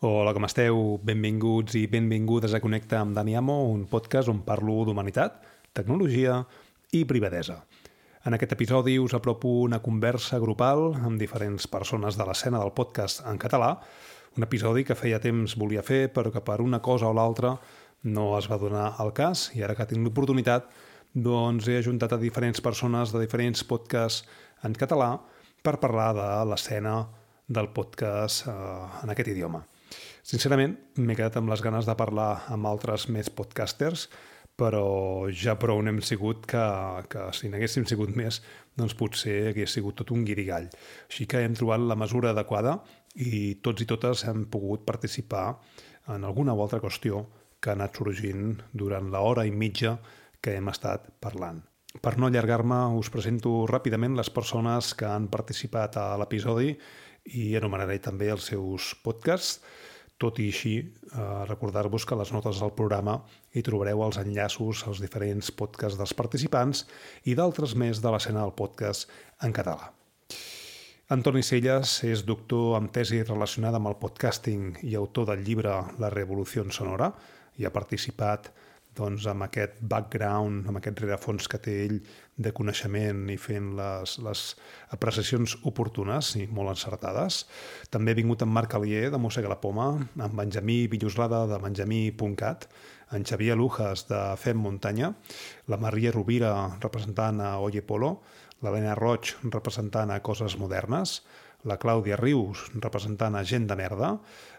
Hola, com esteu? Benvinguts i benvingudes a Connecta amb Dani Amo, un podcast on parlo d'humanitat, tecnologia i privadesa. En aquest episodi us apropo una conversa grupal amb diferents persones de l'escena del podcast en català, un episodi que feia temps volia fer però que per una cosa o l'altra no es va donar el cas i ara que tinc l'oportunitat doncs he ajuntat a diferents persones de diferents podcasts en català per parlar de l'escena del podcast eh, en aquest idioma. Sincerament, m'he quedat amb les ganes de parlar amb altres més podcasters, però ja prou n'hem sigut que, que si n'haguéssim sigut més, doncs potser hagués sigut tot un guirigall. Així que hem trobat la mesura adequada i tots i totes hem pogut participar en alguna o altra qüestió que ha anat sorgint durant l'hora i mitja que hem estat parlant. Per no allargar-me, us presento ràpidament les persones que han participat a l'episodi i anomenaré també els seus podcasts. Tot i així, eh, recordar-vos que a les notes del programa hi trobareu els enllaços als diferents podcasts dels participants i d'altres més de l'escena del podcast en català. Antoni Celles és doctor amb tesi relacionada amb el podcasting i autor del llibre La revolució sonora i ha participat doncs, amb aquest background, amb aquest rerefons que té ell de coneixement i fent les, les apreciacions oportunes i molt encertades. També ha vingut en Marc Alier, de Mossega la Poma, en Benjamí Villoslada, de benjamí.cat, en Xavier Lujas, de Fem Muntanya, la Maria Rovira, representant a Oye Polo, l'Helena Roig, representant a Coses Modernes, la Clàudia Rius, representant a Gent de Merda,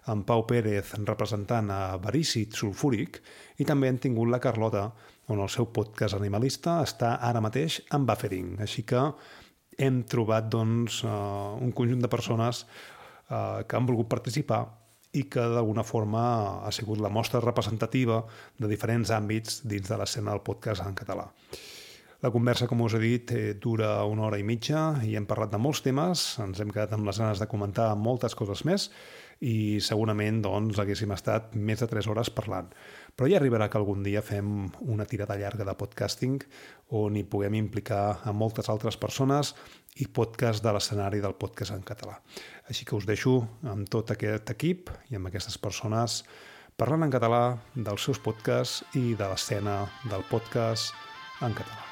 en Pau Pérez, representant a Verícid Sulfúric, i també hem tingut la Carlota, on el seu podcast animalista està ara mateix en buffering. Així que hem trobat doncs, uh, un conjunt de persones uh, que han volgut participar i que d'alguna forma ha sigut la mostra representativa de diferents àmbits dins de l'escena del podcast en català. La conversa, com us he dit, eh, dura una hora i mitja i hem parlat de molts temes, ens hem quedat amb les ganes de comentar moltes coses més i segurament doncs, haguéssim estat més de 3 hores parlant. Però ja arribarà que algun dia fem una tirada llarga de podcasting on hi puguem implicar a moltes altres persones i podcast de l'escenari del podcast en català. Així que us deixo amb tot aquest equip i amb aquestes persones parlant en català dels seus podcasts i de l'escena del podcast en català.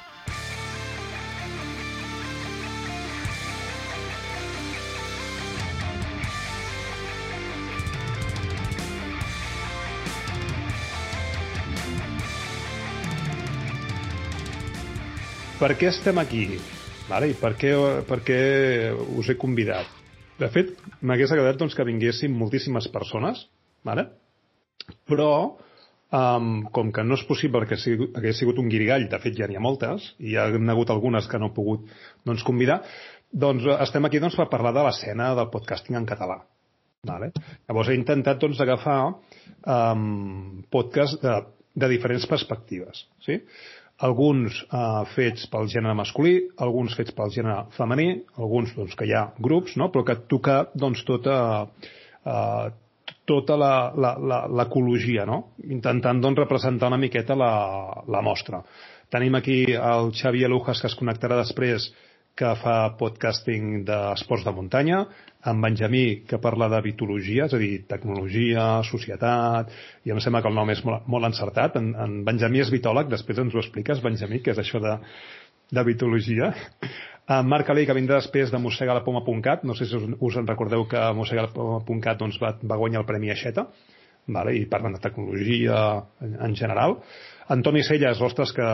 Per què estem aquí? Vale? I per què, per què us he convidat? De fet, m'hagués agradat doncs, que vinguessin moltíssimes persones, vale? però um, com que no és possible que sigui, hagués sigut un guirigall, de fet ja n'hi ha moltes, i hi ha hagut algunes que no he pogut doncs, convidar, doncs estem aquí doncs, per parlar de l'escena del podcasting en català. Vale? Llavors he intentat doncs, agafar um, podcasts de, de diferents perspectives. Sí? Alguns eh, fets pel gènere masculí, alguns fets pel gènere femení, alguns doncs, que hi ha grups, no? però que toca doncs, tota, eh, tota l'ecologia, no? intentant doncs, representar una miqueta la, la mostra. Tenim aquí el Xavier Lujas, que es connectarà després, que fa podcasting d'esports de muntanya, en Benjamí, que parla de vitologia, és a dir, tecnologia, societat, i em sembla que el nom és molt, molt encertat. En, en Benjamí és vitòleg, després ens ho expliques, Benjamí, què és això de, de vitologia. En Marc Alei, que vindrà després de mossegalapoma.cat, no sé si us, us en recordeu que mossegalapoma.cat doncs, va, va guanyar el Premi Aixeta, vale? i parlen de tecnologia en, en general. Antoni Celles, ostres, que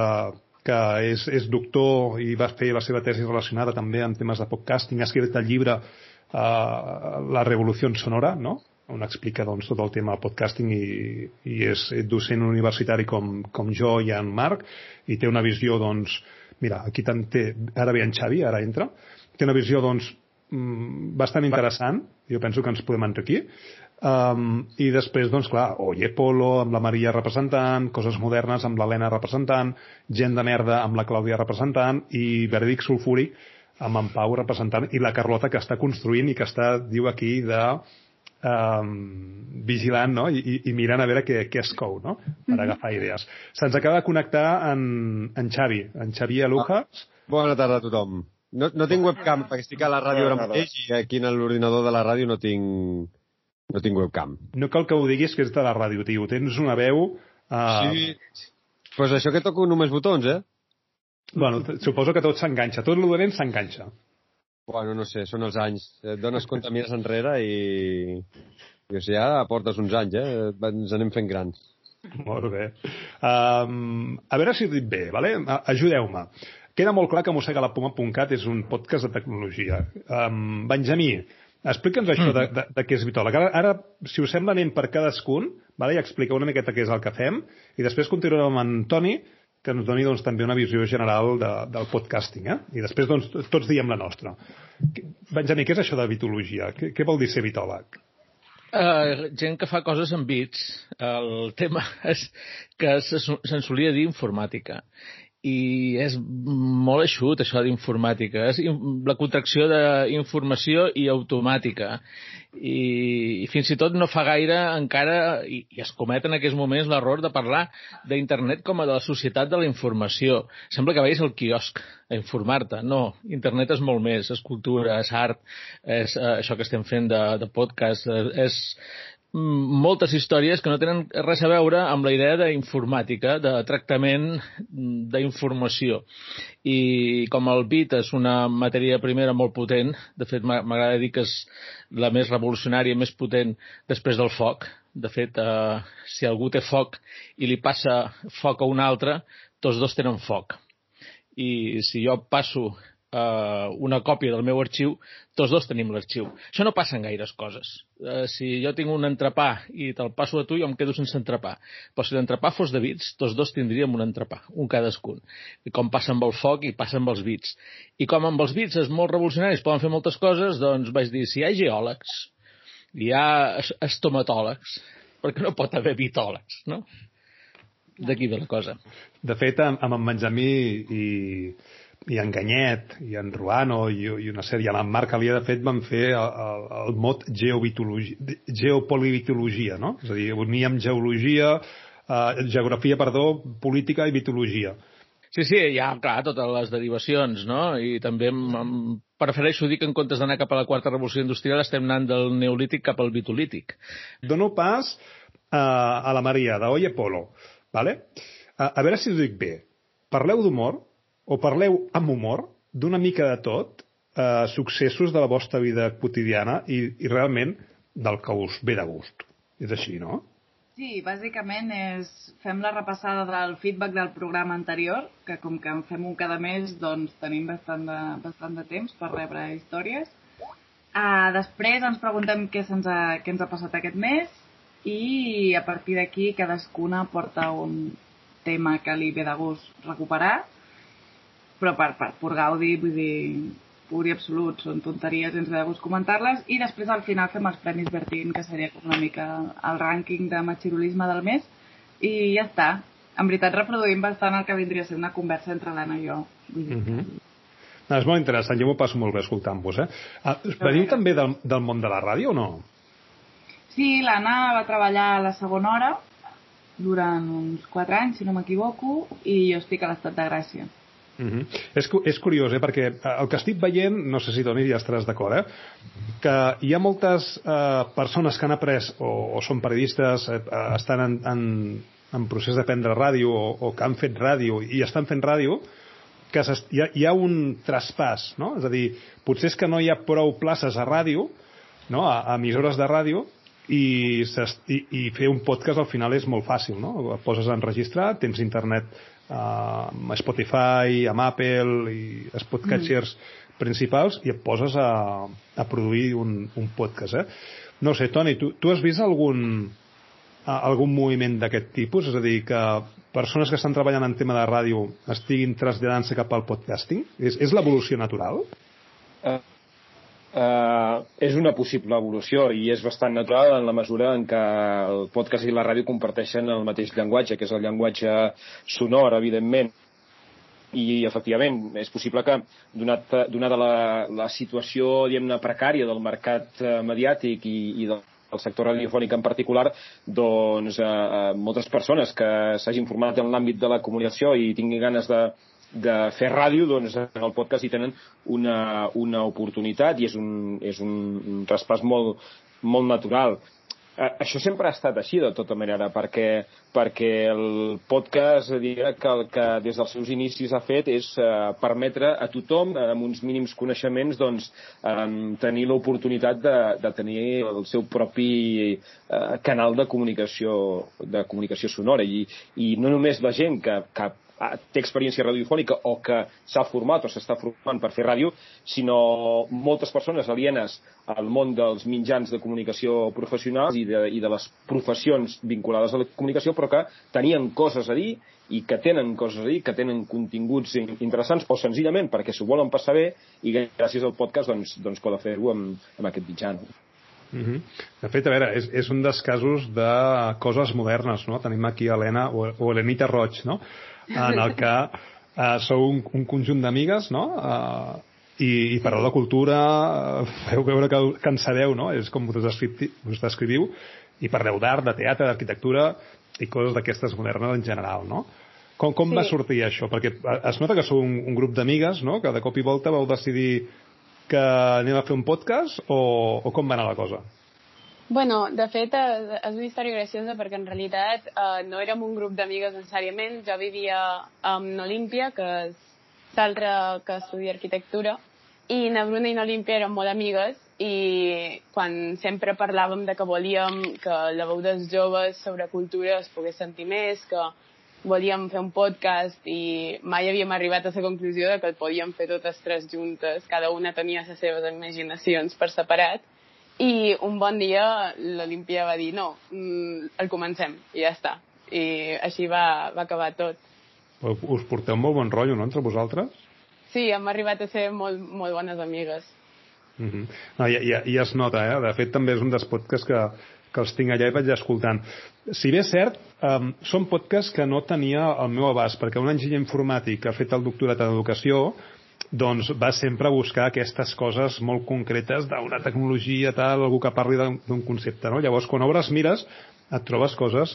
que és, és doctor i va fer la seva tesi relacionada també amb temes de podcasting, ha escrit el llibre uh, La revolució sonora, no? on explica doncs, tot el tema podcasting i, i és docent universitari com, com jo i en Marc i té una visió, doncs, mira, aquí tant té, ara ve en Xavi, ara entra, té una visió, doncs, mm, bastant interessant, jo penso que ens podem enriquir, Um, I després, doncs clar, Oye Polo amb la Maria representant, Coses Modernes amb l'Helena representant, Gent de Merda amb la Clàudia representant i Verdic Sulfúric amb en Pau representant i la Carlota que està construint i que està, diu aquí, de um, vigilant no? I, i mirant a veure què, què es cou no? per mm -hmm. agafar idees. Se'ns acaba de connectar en, en Xavi, en Xavi Alujas. Ah, bona tarda a tothom. No, no tinc webcam perquè estic a la ràdio ara mateix i aquí en l'ordinador de la ràdio no tinc No tinc webcam. No cal que ho diguis que és de la ràdio, tio. Tens una veu... Uh... Sí. Pues això que toco només botons, eh? Bueno, suposo que tot s'enganxa. Tot el dolent s'enganxa. Bueno, no sé, són els anys. Et dones compte, mires enrere i... I o sigui, ara portes uns anys, eh? Ens anem fent grans. Molt bé. Um, a veure si ho dic bé, vale? ajudeu-me. Queda molt clar que mossega la poma.cat és un podcast de tecnologia. Um, Benjamí, explica'ns això mm. de, de, de què és Vitòleg. Ara, ara, si us sembla, anem per cadascun vale? i expliqueu una miqueta què és el que fem i després continuarem amb en Toni que ens doni doncs, també una visió general de, del podcasting. Eh? I després doncs, tots diem la nostra. Benjamí, què és això de vitologia? Què, què vol dir ser vitòleg? Uh, gent que fa coses amb bits. El tema és que se'n solia dir informàtica i és molt eixut això d'informàtica. És la contracció d'informació i automàtica. I, i fins i tot no fa gaire encara i, i es comet en aquests moments l'error de parlar d'internet com a de la societat de la informació. Sembla que vagis al quiosc a informar-te. No, internet és molt més és cultura, és art és eh, això que estem fent de, de podcast és, moltes històries que no tenen res a veure amb la idea d'informàtica, de tractament d'informació. I com el bit és una matèria primera molt potent, de fet m'agrada dir que és la més revolucionària, més potent després del foc. De fet, eh, si algú té foc i li passa foc a un altre, tots dos tenen foc. I si jo passo eh, una còpia del meu arxiu, tots dos tenim l'arxiu. Això no passa en gaires coses. Eh, si jo tinc un entrepà i te'l passo a tu, jo em quedo sense entrepà. Però si l'entrepà fos de bits, tots dos tindríem un entrepà, un cadascun. I com passa amb el foc i passa amb els bits. I com amb els bits és molt revolucionari, es poden fer moltes coses, doncs vaig dir, si hi ha geòlegs, hi ha estomatòlegs, perquè no pot haver bitòlegs, no? D'aquí ve la cosa. De fet, amb en Benjamí i, i en Ganyet, i en Ruano, i, i una sèrie, en Marc Alia, de fet, van fer el, el, el mot geopolivitologia, no? És a dir, uníem geologia, eh, geografia, perdó, política i vitologia. Sí, sí, hi ha, clar, totes les derivacions, no? I també em, em prefereixo dir que en comptes d'anar cap a la quarta revolució industrial estem anant del neolític cap al vitolític. Dono pas uh, a la Maria, d'Oye Polo, vale? Uh, a veure si ho dic bé. Parleu d'humor, o parleu amb humor d'una mica de tot, eh, successos de la vostra vida quotidiana i, i realment del que us ve de gust. És així, no? Sí, bàsicament és, fem la repassada del feedback del programa anterior, que com que en fem un cada mes, doncs tenim bastant de, bastant de temps per rebre històries. Uh, després ens preguntem què, ens ha, què ens ha passat aquest mes i a partir d'aquí cadascuna porta un tema que li ve de gust recuperar però per, per pur gaudi, vull dir, pur i absolut, són tonteries, ens de gust comentar-les, i després al final fem els Premis Bertín, que seria una mica el rànquing de machirulisme del mes, i ja està. En veritat reproduïm bastant el que vindria a ser una conversa entre l'Anna i jo. Vull dir, mm -hmm. No, és molt interessant, jo m'ho passo molt bé escoltant-vos. Eh? Ah, veniu també del, del món de la ràdio o no? Sí, l'Anna va treballar a la segona hora durant uns 4 anys, si no m'equivoco, i jo estic a l'estat de Gràcia. Uh -huh. és, és curiós, eh? perquè eh, el que estic veient, no sé si Toni ja estaràs d'acord, eh? que hi ha moltes eh, persones que han après o, o són periodistes, eh, estan en, en, en procés d'aprendre ràdio o, o que han fet ràdio i estan fent ràdio, que hi ha, hi ha un traspàs, no? És a dir, potser és que no hi ha prou places a ràdio, no? a, a emissores de ràdio, i, i, i fer un podcast al final és molt fàcil, no? Et poses a enregistrar, tens internet amb Spotify, amb Apple i els podcatchers mm. principals i et poses a, a produir un, un podcast. Eh? No sé, Toni, tu, tu has vist algun, algun moviment d'aquest tipus? És a dir, que persones que estan treballant en tema de ràdio estiguin traslladant-se cap al podcasting? És, és l'evolució natural? Uh, eh, és una possible evolució i és bastant natural en la mesura en què el podcast i la ràdio comparteixen el mateix llenguatge, que és el llenguatge sonor, evidentment. I, efectivament, és possible que, donat, donada la, la situació, diguem-ne, precària del mercat eh, mediàtic i, i del el sector radiofònic en particular, doncs eh, eh moltes persones que s'hagin format en l'àmbit de la comunicació i tinguin ganes de, de fer ràdio, doncs en el podcast hi tenen una, una oportunitat i és un, és un, traspàs molt, molt natural. Eh, això sempre ha estat així, de tota manera, perquè, perquè el podcast diria que el que des dels seus inicis ha fet és eh, permetre a tothom, amb uns mínims coneixements, doncs, eh, tenir l'oportunitat de, de tenir el seu propi eh, canal de comunicació, de comunicació sonora. I, I no només la gent que, que té experiència radiofònica o que s'ha format o s'està formant per fer ràdio, sinó moltes persones alienes al món dels mitjans de comunicació professionals i de, i de les professions vinculades a la comunicació, però que tenien coses a dir i que tenen coses a dir, que tenen continguts interessants, o senzillament perquè s'ho volen passar bé i gràcies al podcast doncs, doncs poden fer-ho amb, amb aquest mitjà. Mm -hmm. De fet, a veure, és, és un dels casos de coses modernes, no? Tenim aquí Helena o, o Helenita Roig, no? En el que uh, sou un, un conjunt d'amigues, no? Uh, i, i parleu de cultura, uh, feu veure que, que en sabeu, no? És com us, us descriviu, i parleu d'art, de teatre, d'arquitectura i coses d'aquestes modernes en general, no? Com, com sí. va sortir això? Perquè es nota que sou un, un grup d'amigues, no?, que de cop i volta vau decidir que anem a fer un podcast o, o com va anar la cosa? Bueno, de fet, és, és una història graciosa perquè en realitat eh, no érem un grup d'amigues necessàriament. Jo vivia amb Olímpia, que és l'altra que estudia arquitectura, i na Bruna i n'Olímpia eren molt amigues i quan sempre parlàvem de que volíem que la veu dels joves sobre cultura es pogués sentir més, que volíem fer un podcast i mai havíem arribat a la conclusió de que el podíem fer totes tres juntes, cada una tenia les seves imaginacions per separat, i un bon dia l'Olimpia va dir no, mm, el comencem i ja està. I així va, va acabar tot. Us porteu molt bon rotllo, no, entre vosaltres? Sí, hem arribat a ser molt, molt bones amigues. Uh -huh. no, ja, ja, ja es nota, eh? De fet, també és un dels podcasts que, que els tinc allà i vaig escoltant. Si bé és cert, um, són podcasts que no tenia el meu abast, perquè un enginyer informàtic que ha fet el doctorat en educació doncs va sempre a buscar aquestes coses molt concretes d'una tecnologia, tal, algú que parli d'un concepte, no? Llavors, quan obres mires, et trobes coses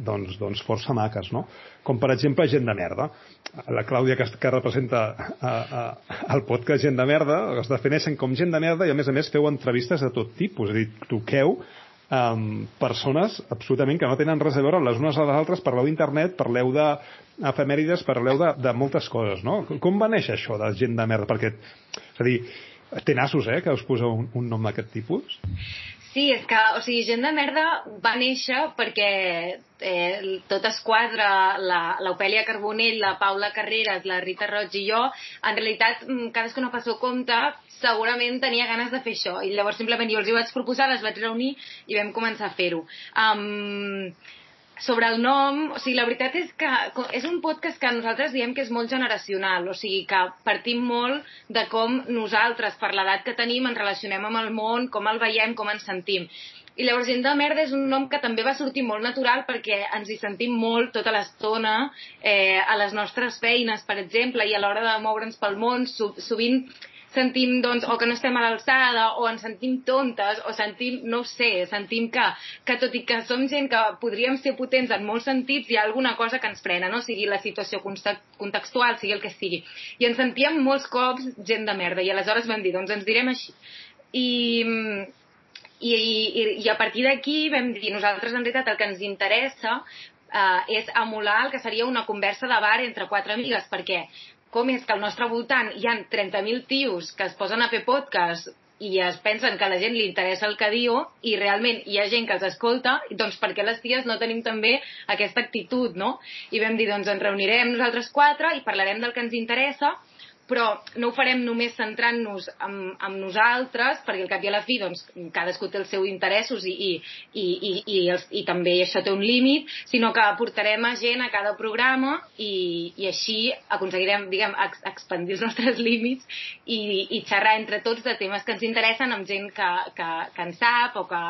doncs, doncs força maques, no? Com, per exemple, Gent de Merda. La Clàudia, que, que representa a, a, el podcast Gent de Merda, es defineixen com Gent de Merda i, a més a més, feu entrevistes de tot tipus. És a dir, toqueu amb persones absolutament que no tenen res a veure les unes a les altres, parleu d'internet, parleu de efemèrides, parleu de, de moltes coses, no? Com va néixer això de gent de merda? Perquè, és a dir, té nassos, eh, que us poseu un, un nom d'aquest tipus? Sí, és que, o sigui, gent de merda va néixer perquè eh, tot es quadra, l'Opèlia Carbonell, la Paula Carreras, la Rita Roig i jo, en realitat, mm, cadascuna passó compte, segurament tenia ganes de fer això, i llavors simplement jo els hi vaig proposar, les vaig reunir i vam començar a fer-ho. Um, sobre el nom, o sigui, la veritat és que és un podcast que nosaltres diem que és molt generacional, o sigui, que partim molt de com nosaltres, per l'edat que tenim, ens relacionem amb el món, com el veiem, com ens sentim. I llavors Gent de Merda és un nom que també va sortir molt natural perquè ens hi sentim molt tota l'estona eh, a les nostres feines, per exemple, i a l'hora de moure'ns pel món, sovint sentim doncs, o que no estem a l'alçada, o ens sentim tontes, o sentim, no sé, sentim que, que tot i que som gent que podríem ser potents en molts sentits, hi ha alguna cosa que ens frena, no? sigui la situació contextual, sigui el que sigui. I ens sentíem molts cops gent de merda, i aleshores vam dir, doncs ens direm així. I, i, i, i a partir d'aquí vam dir, nosaltres en realitat el que ens interessa eh, és emular el que seria una conversa de bar entre quatre amigues, perquè com és que al nostre voltant hi han 30.000 tios que es posen a fer podcast i es pensen que a la gent li interessa el que diu i realment hi ha gent que els escolta, doncs per què les ties no tenim també aquesta actitud, no? I vam dir, doncs ens reunirem nosaltres quatre i parlarem del que ens interessa però no ho farem només centrant-nos en, en nosaltres, perquè al cap i a la fi doncs, cadascú té els seus interessos i, i, i, i, i, els, i també això té un límit, sinó que portarem a gent a cada programa i, i així aconseguirem diguem, ex, expandir els nostres límits i, i xerrar entre tots de temes que ens interessen amb gent que, que, que en sap o que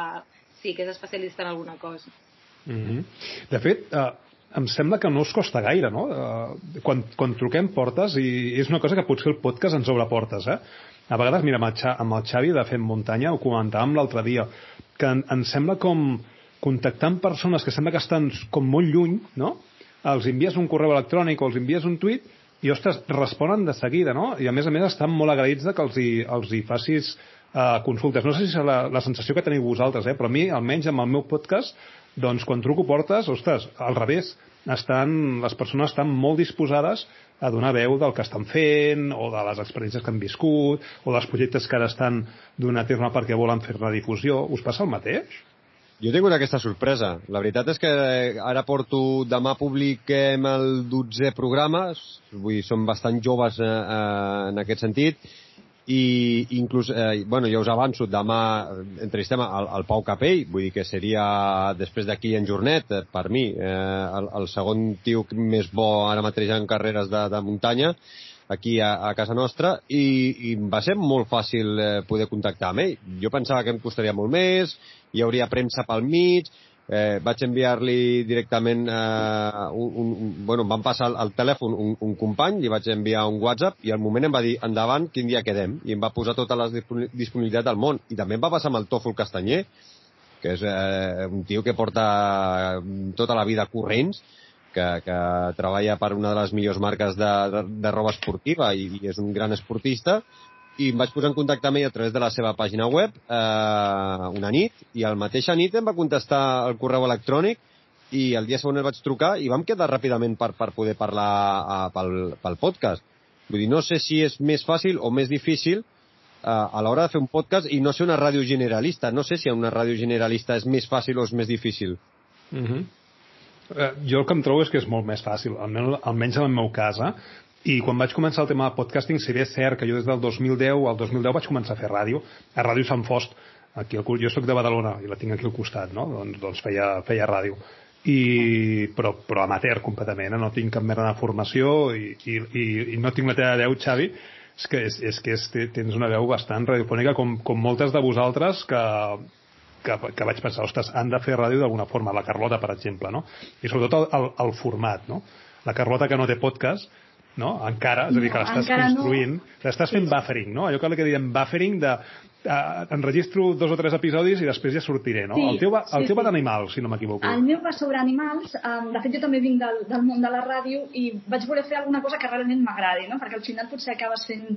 sí, que és especialista en alguna cosa. Mm -hmm. De fet, uh, em sembla que no us costa gaire, no? Uh, quan, quan truquem portes, i és una cosa que potser el podcast ens obre portes, eh? A vegades, mira, amb el, amb el Xavi de Fem Muntanya, ho comentàvem l'altre dia, que en, em sembla com contactar amb persones que sembla que estan com molt lluny, no? Els envies un correu electrònic o els envies un tuit i, ostres, responen de seguida, no? I a més a més estan molt agraïts de que els hi, els hi facis uh, consultes. No sé si és la, la sensació que teniu vosaltres, eh? però a mi, almenys amb el meu podcast, doncs quan truco portes, ostres, al revés, estan, les persones estan molt disposades a donar veu del que estan fent, o de les experiències que han viscut, o dels projectes que ara estan donant a terme perquè volen fer redifusió. Us passa el mateix? Jo he tingut aquesta sorpresa. La veritat és que ara porto... Demà publiquem el 12è programa, vull dir, som bastant joves eh, eh, en aquest sentit, i inclús, eh, bueno, ja us avanço, demà entrevistem el, el Pau Capell, vull dir que seria, després d'aquí en Jornet, eh, per mi, eh, el, el segon tio més bo ara mateix en carreres de, de muntanya, aquí a, a casa nostra, i, i va ser molt fàcil eh, poder contactar amb ell. Jo pensava que em costaria molt més, hi hauria premsa pel mig, eh, vaig enviar-li directament eh, un, un, bueno, em van passar el, el telèfon un, un company, li vaig enviar un WhatsApp i al moment em va dir endavant, quin dia quedem? I em va posar tota la disponibilitat del món. I també em va passar amb el Tòfol Castanyer que és eh, un tio que porta tota la vida corrents que, que treballa per una de les millors marques de, de, de roba esportiva i, i és un gran esportista i em vaig posar en contacte amb ell a través de la seva pàgina web eh, una nit i al mateixa nit em va contestar el correu electrònic i el dia següent el vaig trucar i vam quedar ràpidament per, per poder parlar a, eh, pel, pel podcast. Vull dir, no sé si és més fàcil o més difícil eh, a l'hora de fer un podcast i no ser una ràdio generalista. No sé si una ràdio generalista és més fàcil o és més difícil. Uh -huh. eh, jo el que em trobo és que és molt més fàcil, almenys, almenys en el meu cas, eh? I quan vaig començar el tema de podcasting, si bé és cert que jo des del 2010 al 2010 vaig començar a fer ràdio, a Ràdio Sant Fost, aquí al, jo sóc de Badalona i la tinc aquí al costat, no? doncs, doncs feia, feia ràdio. I, però, però amateur completament, eh? no tinc cap mena de formació i, i, i, i no tinc la teva veu, Xavi, és que, és, és que és, tens una veu bastant radiofònica com, com moltes de vosaltres que, que, que vaig pensar, ostres, han de fer ràdio d'alguna forma, la Carlota, per exemple, no? I sobretot el, el, el format, no? La Carlota que no té podcast, no? Encara, és a dir, que l'estàs no, construint, no. l'estàs fent buffering, no? Allò que, que diem buffering de uh, enregistro dos o tres episodis i després ja sortiré, no? Sí, el teu va, el sí, teu va sí. d'animals, si no m'equivoco. El meu va sobre animals, um, de fet jo també vinc del, del món de la ràdio i vaig voler fer alguna cosa que realment m'agradi, no? perquè al final potser acabes fent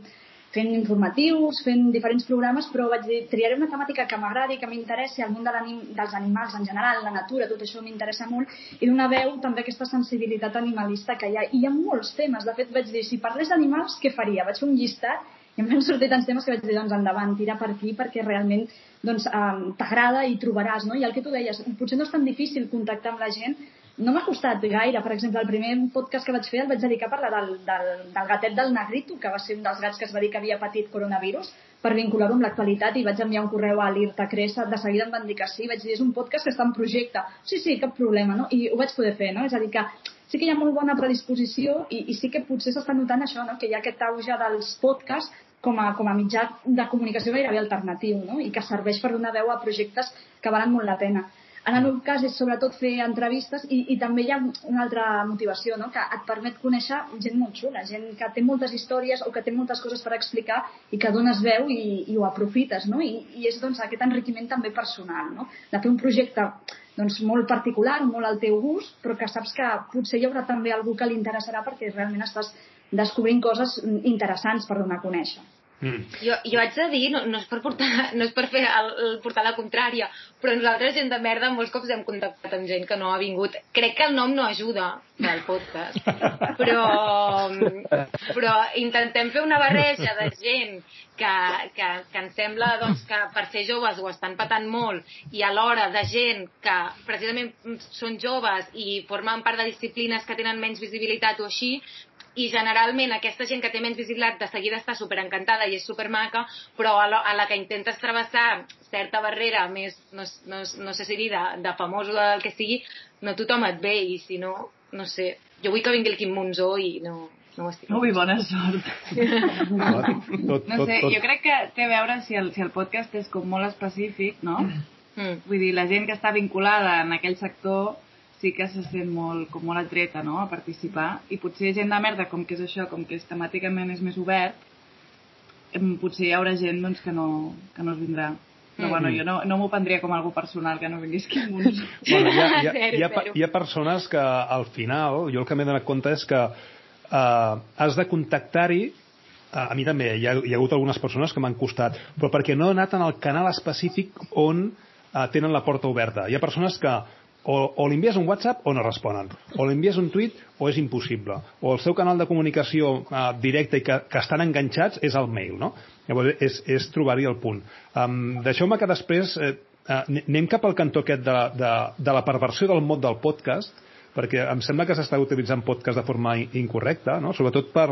fent informatius, fent diferents programes, però vaig dir, triaré una temàtica que m'agradi, que m'interessi, el món de anim, dels animals en general, la natura, tot això m'interessa molt, i donar veu també aquesta sensibilitat animalista que hi ha. I hi ha molts temes, de fet vaig dir, si parlés d'animals, què faria? Vaig fer un llistat i em van sortir tants temes que vaig dir, doncs endavant, tira per aquí, perquè realment doncs, um, t'agrada i trobaràs, no? I el que tu deies, potser no és tan difícil contactar amb la gent, no m'ha costat gaire. Per exemple, el primer podcast que vaig fer el vaig dedicar a parlar del, del, del gatet del Negrito, que va ser un dels gats que es va dir que havia patit coronavirus, per vincular-ho amb l'actualitat i vaig enviar un correu a l'Irta Cressa, de seguida em van dir que sí, vaig dir, és un podcast que està en projecte. Sí, sí, cap problema, no? I ho vaig poder fer, no? És a dir, que sí que hi ha molt bona predisposició i, i sí que potser s'està notant això, no? que hi ha aquest auge dels podcasts com a, com a mitjà de comunicació gairebé alternatiu no? i que serveix per donar veu a projectes que valen molt la pena. En el meu cas és sobretot fer entrevistes i, i també hi ha una altra motivació, no? que et permet conèixer gent molt xula, gent que té moltes històries o que té moltes coses per explicar i que dones veu i, i ho aprofites. No? I, I és doncs, aquest enriquiment també personal, no? de fer un projecte doncs, molt particular, molt al teu gust, però que saps que potser hi haurà també algú que li interessarà perquè realment estàs descobrint coses interessants per donar a conèixer. Mm. Jo, jo haig de dir, no, no, és per portar, no és per fer el, el portar la contrària, però nosaltres, gent de merda, molts cops hem contactat amb gent que no ha vingut. Crec que el nom no ajuda del podcast, però, però intentem fer una barreja de gent que, que, que ens sembla doncs, que per ser joves ho estan patant molt i alhora de gent que precisament són joves i formen part de disciplines que tenen menys visibilitat o així, i generalment aquesta gent que té menys visibilitat de seguida està super encantada i és super maca, però a la, a la que intentes travessar certa barrera més, no, no, no sé si dir, de, de famós o del que sigui, no tothom et ve i si no, no sé, jo vull que vingui el Quim Monzó i no, no ho estic. Ui, bona sort. tot, no sé, jo crec que té a veure si el, si el podcast és com molt específic, no? Mm. Vull dir, la gent que està vinculada en aquell sector sí que se sent molt, com molt atreta no? a participar i potser gent de merda, com que és això, com que és temàticament és més obert, potser hi haurà gent doncs, que, no, que no es vindrà. Però bueno, jo no, no m'ho prendria com algo personal, que no vingués qui munts. Bueno, hi, ha, hi, ha, hi, ha, hi ha persones que al final, jo el que m'he donat compte és que eh, has de contactar-hi a, a mi també hi ha, hi ha hagut algunes persones que m'han costat, però perquè no he anat en el canal específic on uh, tenen la porta oberta. Hi ha persones que o, o li envies un WhatsApp o no responen, o li envies un tuit o és impossible, o el seu canal de comunicació uh, directe i que, que estan enganxats és el mail, no? Llavors és, és trobar-hi el punt. Um, Deixeu-me que després eh, uh, anem cap al cantó aquest de, de, de la perversió del mot del podcast, perquè em sembla que s'està utilitzant podcast de forma incorrecta, no? sobretot per,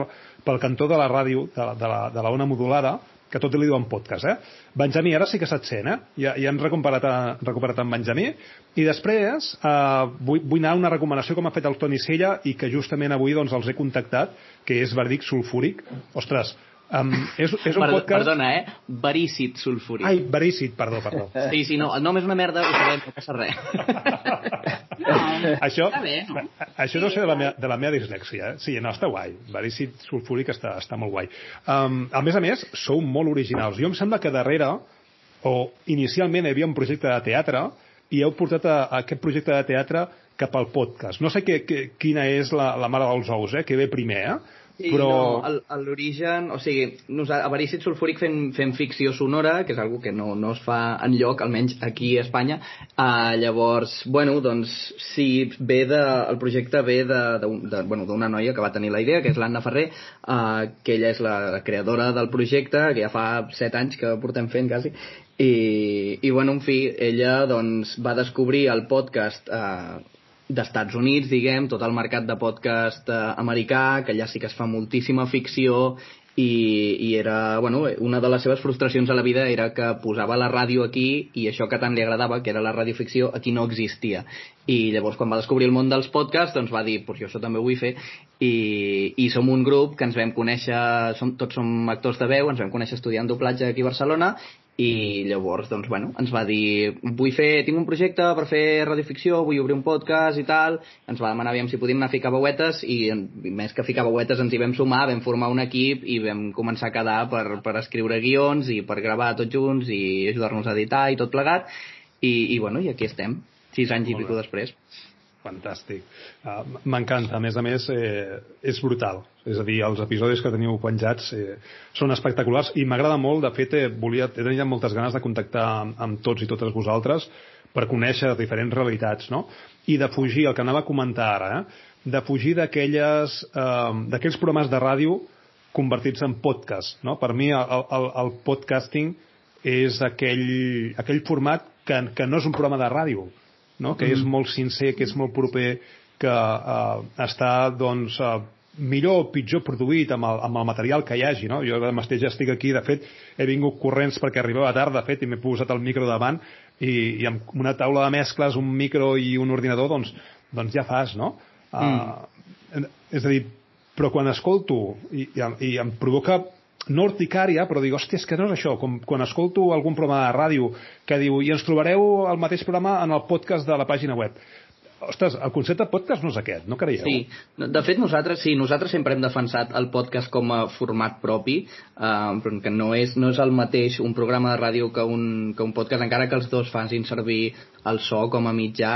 pel cantó de la ràdio, de la, de la, de la ona modulada, que tot li diuen podcast, eh? Benjamí, ara sí que se't sent, eh? Ja, ja hem recuperat, a, recuperat en Benjamí. I després eh, vull, vull anar a una recomanació com ha fet el Toni Sella i que justament avui doncs, els he contactat, que és Verdic Sulfúric. Ostres, Um, és, és un Perdó, podcast... Perdona, eh? Verícid sulfúric. Ai, verícid, perdó, perdó. Sí, sí, no, el nom és una merda, ho sabem, no passa res. això, Està bé, no? això no sé de la, meva, de la meva dislèxia, eh? Sí, no, està guai. Verícid sulfúric està, està molt guai. Um, a més a més, sou molt originals. Jo em sembla que darrere, o inicialment hi havia un projecte de teatre, i heu portat a, a aquest projecte de teatre cap al podcast. No sé que, que, quina és la, la mare dels ous, eh? que ve primer, eh? Sí, però... no, l'origen... O sigui, nosaltres, a Verícid Sulfúric fem, fem ficció sonora, que és algo que no, no es fa en lloc, almenys aquí a Espanya. Uh, llavors, bueno, doncs, sí, ve de, el projecte ve d'una de, de, bueno, d'una noia que va tenir la idea, que és l'Anna Ferrer, uh, que ella és la, la creadora del projecte, que ja fa set anys que portem fent, quasi, i, i bueno, en fi, ella doncs, va descobrir el podcast eh, d'Estats Units, diguem, tot el mercat de podcast eh, americà, que allà sí que es fa moltíssima ficció i, i era, bueno, una de les seves frustracions a la vida era que posava la ràdio aquí i això que tant li agradava, que era la radioficció, aquí no existia. I llavors quan va descobrir el món dels podcasts doncs va dir, pues jo això també ho vull fer i, i som un grup que ens vam conèixer, som, tots som actors de veu, ens vam conèixer estudiant doblatge aquí a Barcelona i llavors, doncs, bueno, ens va dir vull fer, tinc un projecte per fer radioficció, vull obrir un podcast i tal. Ens va demanar aviam si podíem anar a ficar veuetes i més que ficar veuetes ens hi vam sumar, vam formar un equip i vam començar a quedar per, per escriure guions i per gravar tots junts i ajudar-nos a editar i tot plegat. I, i bueno, i aquí estem, sis anys i pico després Fantàstic. Uh, M'encanta. A més a més, eh, és brutal. És a dir, els episodis que teniu penjats eh, són espectaculars i m'agrada molt. De fet, eh, volia, he tenit moltes ganes de contactar amb, amb tots i totes vosaltres per conèixer diferents realitats, no? I de fugir, el que anava a comentar ara, eh? de fugir eh, d'aquells programes de ràdio convertits en podcast, no? Per mi el, el, el podcasting és aquell, aquell format que, que no és un programa de ràdio, no? que és molt sincer, que és molt proper, que eh, està doncs, eh, millor o pitjor produït amb el, amb el material que hi hagi. No? Jo mateix ja estic aquí, de fet, he vingut corrents perquè arribava tard, de fet, i m'he posat el micro davant, i, i amb una taula de mescles, un micro i un ordinador, doncs, doncs ja fas, no? Mm. és a dir, però quan escolto i, i, i em provoca no urticària, però dic, hòstia, és que no és això. Com quan escolto algun programa de ràdio que diu, i ens trobareu el mateix programa en el podcast de la pàgina web. Ostres, el concepte podcast no és aquest, no creieu? Sí, de fet nosaltres sí, nosaltres sempre hem defensat el podcast com a format propi, eh, que no és, no és el mateix un programa de ràdio que un, que un podcast, encara que els dos facin servir el so com a mitjà,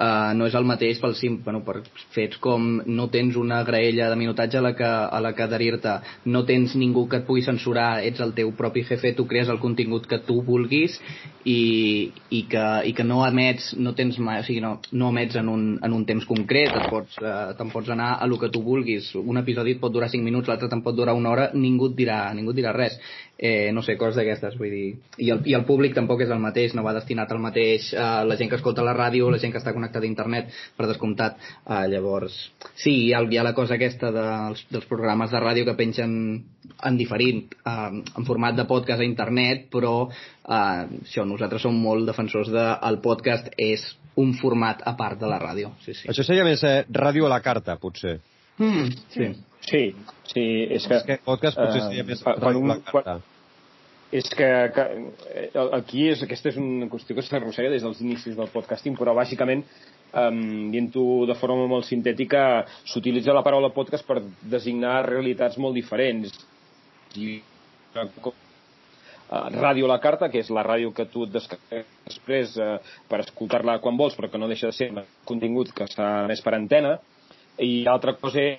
eh, no és el mateix pel sim, bueno, per fets com no tens una graella de minutatge a la que, a la que adherir-te, no tens ningú que et pugui censurar, ets el teu propi jefe, tu crees el contingut que tu vulguis i, i, que, i que no emets, no tens mai, o sigui, no, no emets en un, en un temps concret, et pots, eh, te'n pots anar a lo que tu vulguis. Un episodi et pot durar 5 minuts, l'altre te'n pot durar una hora, ningú et dirà, ningú et dirà res. Eh, no sé, coses d'aquestes, vull dir... I el, I el públic tampoc és el mateix, no va destinat al mateix eh, la gent que escolta la ràdio, la gent que està connectada a internet, per descomptat. Eh, llavors, sí, hi ha, hi ha la cosa aquesta dels, dels programes de ràdio que pengen en diferit, eh, en format de podcast a internet, però eh, això, nosaltres som molt defensors de el podcast és un format a part de la ràdio. Sí, sí. Això seria més eh, ràdio a la carta, potser. Mm, sí. Sí, sí, és que... És que podcast potser eh, seria més quan ràdio a un- la carta. És que, que eh, aquí és, aquesta és una qüestió que s'arrossega des dels inicis del podcasting, però bàsicament, um, dient-ho de forma molt sintètica, s'utilitza la paraula podcast per designar realitats molt diferents. I, eh, eh, ràdio la carta, que és la ràdio que tu et descarregues després eh, per escoltar-la quan vols, però que no deixa de ser contingut que s'ha més per antena, i l'altra cosa és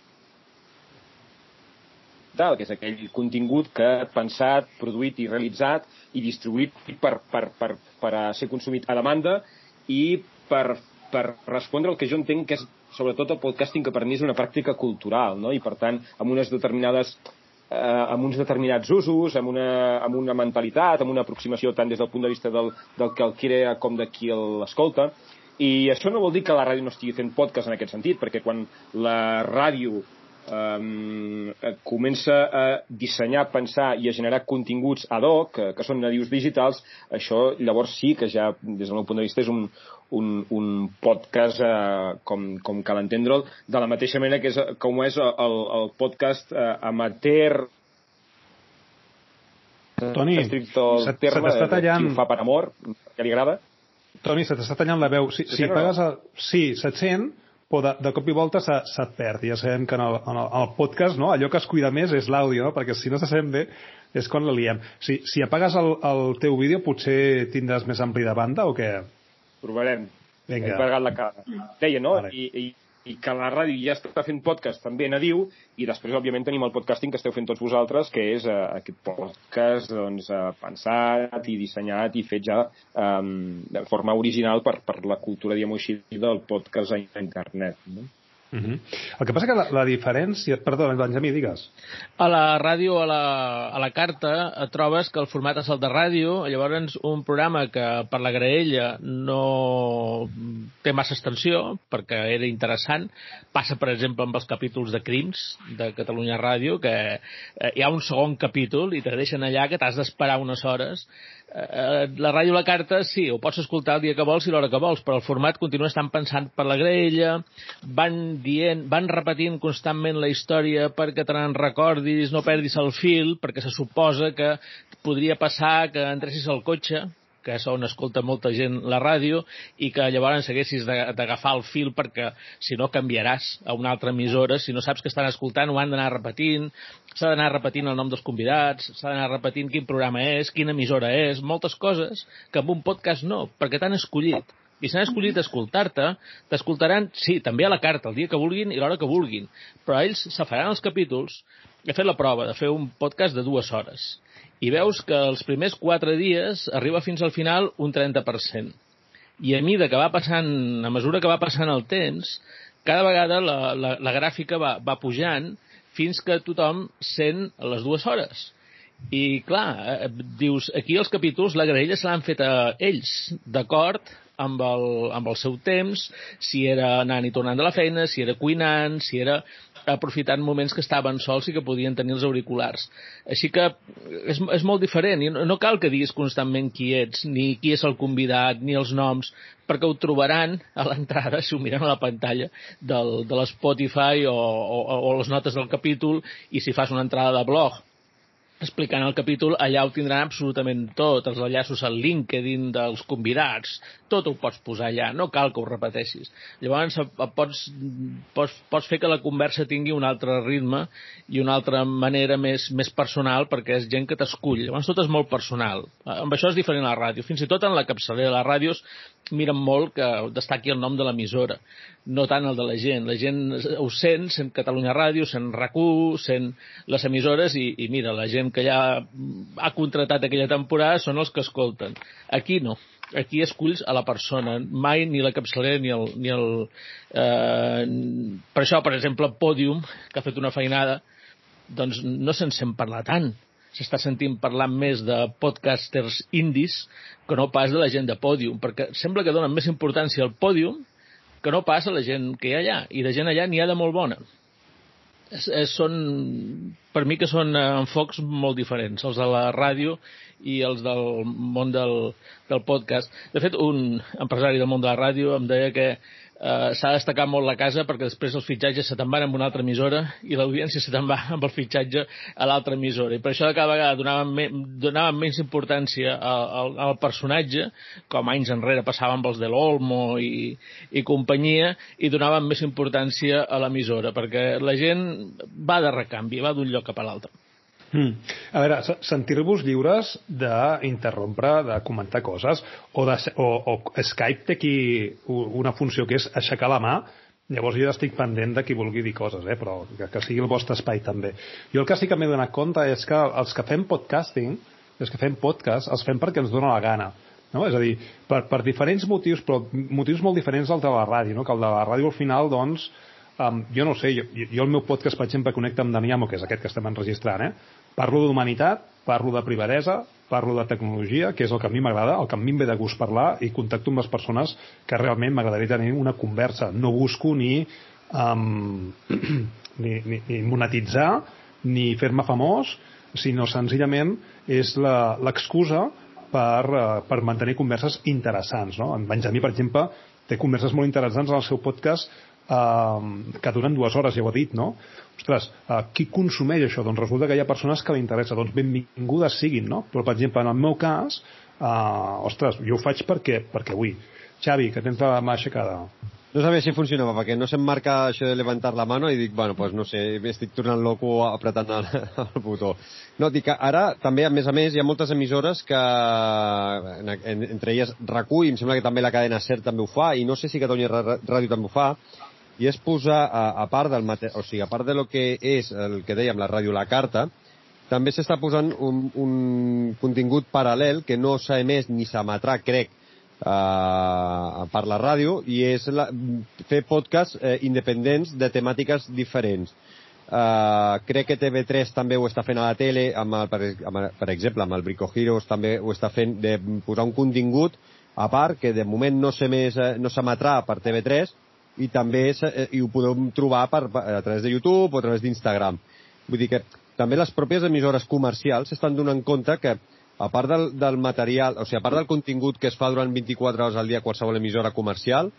digital, que és aquell contingut que pensat, produït i realitzat i distribuït per, per, per, per a ser consumit a demanda i per, per respondre al que jo entenc que és sobretot el podcasting que per mi és una pràctica cultural, no? i per tant amb unes determinades eh, amb uns determinats usos, amb una, amb una mentalitat, amb una aproximació tant des del punt de vista del, del que el crea com de qui l'escolta. I això no vol dir que la ràdio no estigui fent podcast en aquest sentit, perquè quan la ràdio um, comença a dissenyar, pensar i a generar continguts ad hoc, que, que són nadius digitals, això llavors sí que ja, des del meu punt de vista, és un, un, un podcast eh, com, com cal entendre'l, de la mateixa manera que és, com és el, el podcast eh, amateur Toni, se, se t'està tallant... Qui ho fa per amor, que li agrada. Toni, se t'està tallant la veu. Si, si pagues... El... Sí, se't sent, però de, de cop i volta se't se perd. Ja sabem que en el, en el, en el podcast no? allò que es cuida més és l'àudio, no? perquè si no se sent bé és quan la liem. Si, si apagues el, el teu vídeo potser tindràs més ampli de banda o què? Provarem. Vinga. He la cara. Deia, no? Vale. I, i i que la ràdio ja està fent podcast també nadiu i després òbviament tenim el podcasting que esteu fent tots vosaltres que és uh, aquest podcast doncs, uh, pensat i dissenyat i fet ja um, de forma original per, per la cultura diguem així del podcast a internet no? Uh -huh. El que passa que la, la diferència... Perdó, Benjamí, digues. A la ràdio, a la, a la carta, et trobes que el format és el de ràdio, llavors un programa que per la graella no té massa extensió, perquè era interessant, passa, per exemple, amb els capítols de crims de Catalunya Ràdio, que eh, hi ha un segon capítol i te deixen allà que t'has d'esperar unes hores eh, la ràdio la carta, sí, ho pots escoltar el dia que vols i l'hora que vols, però el format continua estant pensant per la grella, van dient, van repetint constantment la història perquè te n'en recordis, no perdis el fil, perquè se suposa que podria passar que entressis al cotxe, que és on escolta molta gent la ràdio, i que llavors haguessis d'agafar el fil perquè si no canviaràs a una altra emissora, si no saps que estan escoltant ho han d'anar repetint, s'ha d'anar repetint el nom dels convidats, s'ha d'anar repetint quin programa és, quina emissora és, moltes coses que amb un podcast no, perquè t'han escollit. I s'han escollit escoltar-te, t'escoltaran, sí, també a la carta, el dia que vulguin i l'hora que vulguin, però ells se faran els capítols. He fet la prova de fer un podcast de dues hores i veus que els primers quatre dies arriba fins al final un 30%. I a mida que va passant, a mesura que va passant el temps, cada vegada la, la, la gràfica va, va pujant fins que tothom sent les dues hores. I, clar, eh, dius, aquí els capítols, la graella se l'han fet a ells, d'acord amb el, amb el seu temps, si era anant i tornant de la feina, si era cuinant, si era aprofitant moments que estaven sols i que podien tenir els auriculars. Així que és, és molt diferent i no, no cal que diguis constantment qui ets, ni qui és el convidat, ni els noms, perquè ho trobaran a l'entrada, si ho miren a la pantalla del, de l'Spotify o, o, o les notes del capítol i si fas una entrada de blog explicant el capítol, allà ho tindran absolutament tot, els enllaços al LinkedIn dels convidats, tot ho pots posar allà, no cal que ho repeteixis. Llavors pots, pots, pots fer que la conversa tingui un altre ritme i una altra manera més, més personal perquè és gent que t'escull. Llavors tot és molt personal. Amb això és diferent a la ràdio. Fins i tot en la capçalera de les ràdios miren molt que destaqui el nom de l'emissora, no tant el de la gent. La gent ho sent, sent Catalunya Ràdio, sent RAC1, sent les emissores i, i mira, la gent que ja ha contratat aquella temporada són els que escolten. Aquí no. Aquí esculls a la persona, mai ni la capçalera ni el... Ni el eh, per això, per exemple, Podium, que ha fet una feinada, doncs no se'n sent parlar tant s'està sentint parlant més de podcasters indis que no pas de la gent de pòdium, perquè sembla que donen més importància al pòdium que no pas a la gent que hi ha allà, i de gent allà n'hi ha de molt bona. És, és, són, per mi que són enfocs molt diferents, els de la ràdio i els del món del, del podcast. De fet, un empresari del món de la ràdio em deia que eh, s'ha destacat molt la casa perquè després els fitxatges se te'n van amb una altra emissora i l'audiència se te'n va amb el fitxatge a l'altra emissora. I per això cada vegada donaven, me, donaven menys importància al, al, al personatge, com anys enrere passava amb els de l'Olmo i, i companyia, i donaven més importància a l'emissora, perquè la gent va de recanvi, va d'un lloc cap a l'altre. Mm. A veure, sentir-vos lliures d'interrompre, de comentar coses, o, de, o, o Skype té aquí una funció que és aixecar la mà Llavors jo ja estic pendent de qui vulgui dir coses, eh? però que, que sigui el vostre espai també. Jo el que sí que m'he donat compte és que els que fem podcasting, els que fem podcast, els fem perquè ens dona la gana. No? És a dir, per, per diferents motius, però motius molt diferents del de la ràdio, no? que el de la ràdio al final, doncs, um, jo no sé, jo, jo el meu podcast, per exemple, connecta amb Daniamo, que és aquest que estem enregistrant, eh? Parlo d'humanitat, parlo de privadesa, parlo de tecnologia, que és el que a mi m'agrada, el que a mi em ve de gust parlar, i contacto amb les persones que realment m'agradaria tenir una conversa. No busco ni, um, ni, ni, ni monetitzar, ni fer-me famós, sinó senzillament és l'excusa per, uh, per mantenir converses interessants. No? En Benjamí, per exemple, té converses molt interessants en el seu podcast eh, que duren dues hores, ja ho ha dit, no? Ostres, eh, qui consumeix això? Doncs resulta que hi ha persones que li interessa, doncs benvingudes siguin, no? Però, per exemple, en el meu cas, eh, ostres, jo ho faig perquè, perquè vull. Xavi, que tens la mà aixecada. No sabia si funcionava, perquè no se'm marca això de levantar la mano i dic, bueno, pues no sé, estic tornant loco apretant el, el botó. No, dic que ara també, a més a més, hi ha moltes emissores que, en, en, entre elles RAC1, i em sembla que també la cadena SER també ho fa, i no sé si Catalunya Ràdio també ho fa, i és posar, a, a part del mate... o sigui, a part de lo que és el que dèiem, la ràdio la carta, també s'està posant un, un contingut paral·lel que no s'ha emès ni s'emetrà, crec, uh, per la ràdio, i és la, fer podcasts eh, independents de temàtiques diferents. Uh, crec que TV3 també ho està fent a la tele, amb el, per, amb, per exemple, amb el Brico Heroes també ho està fent, de posar un contingut a part, que de moment no s'emetrà no per TV3, i també eh, i ho podeu trobar per, a través de YouTube o a través d'Instagram. Vull dir que també les pròpies emissores comercials estan donant compte que a part del, del material, o sigui, a part del contingut que es fa durant 24 hores al dia a qualsevol emissora comercial,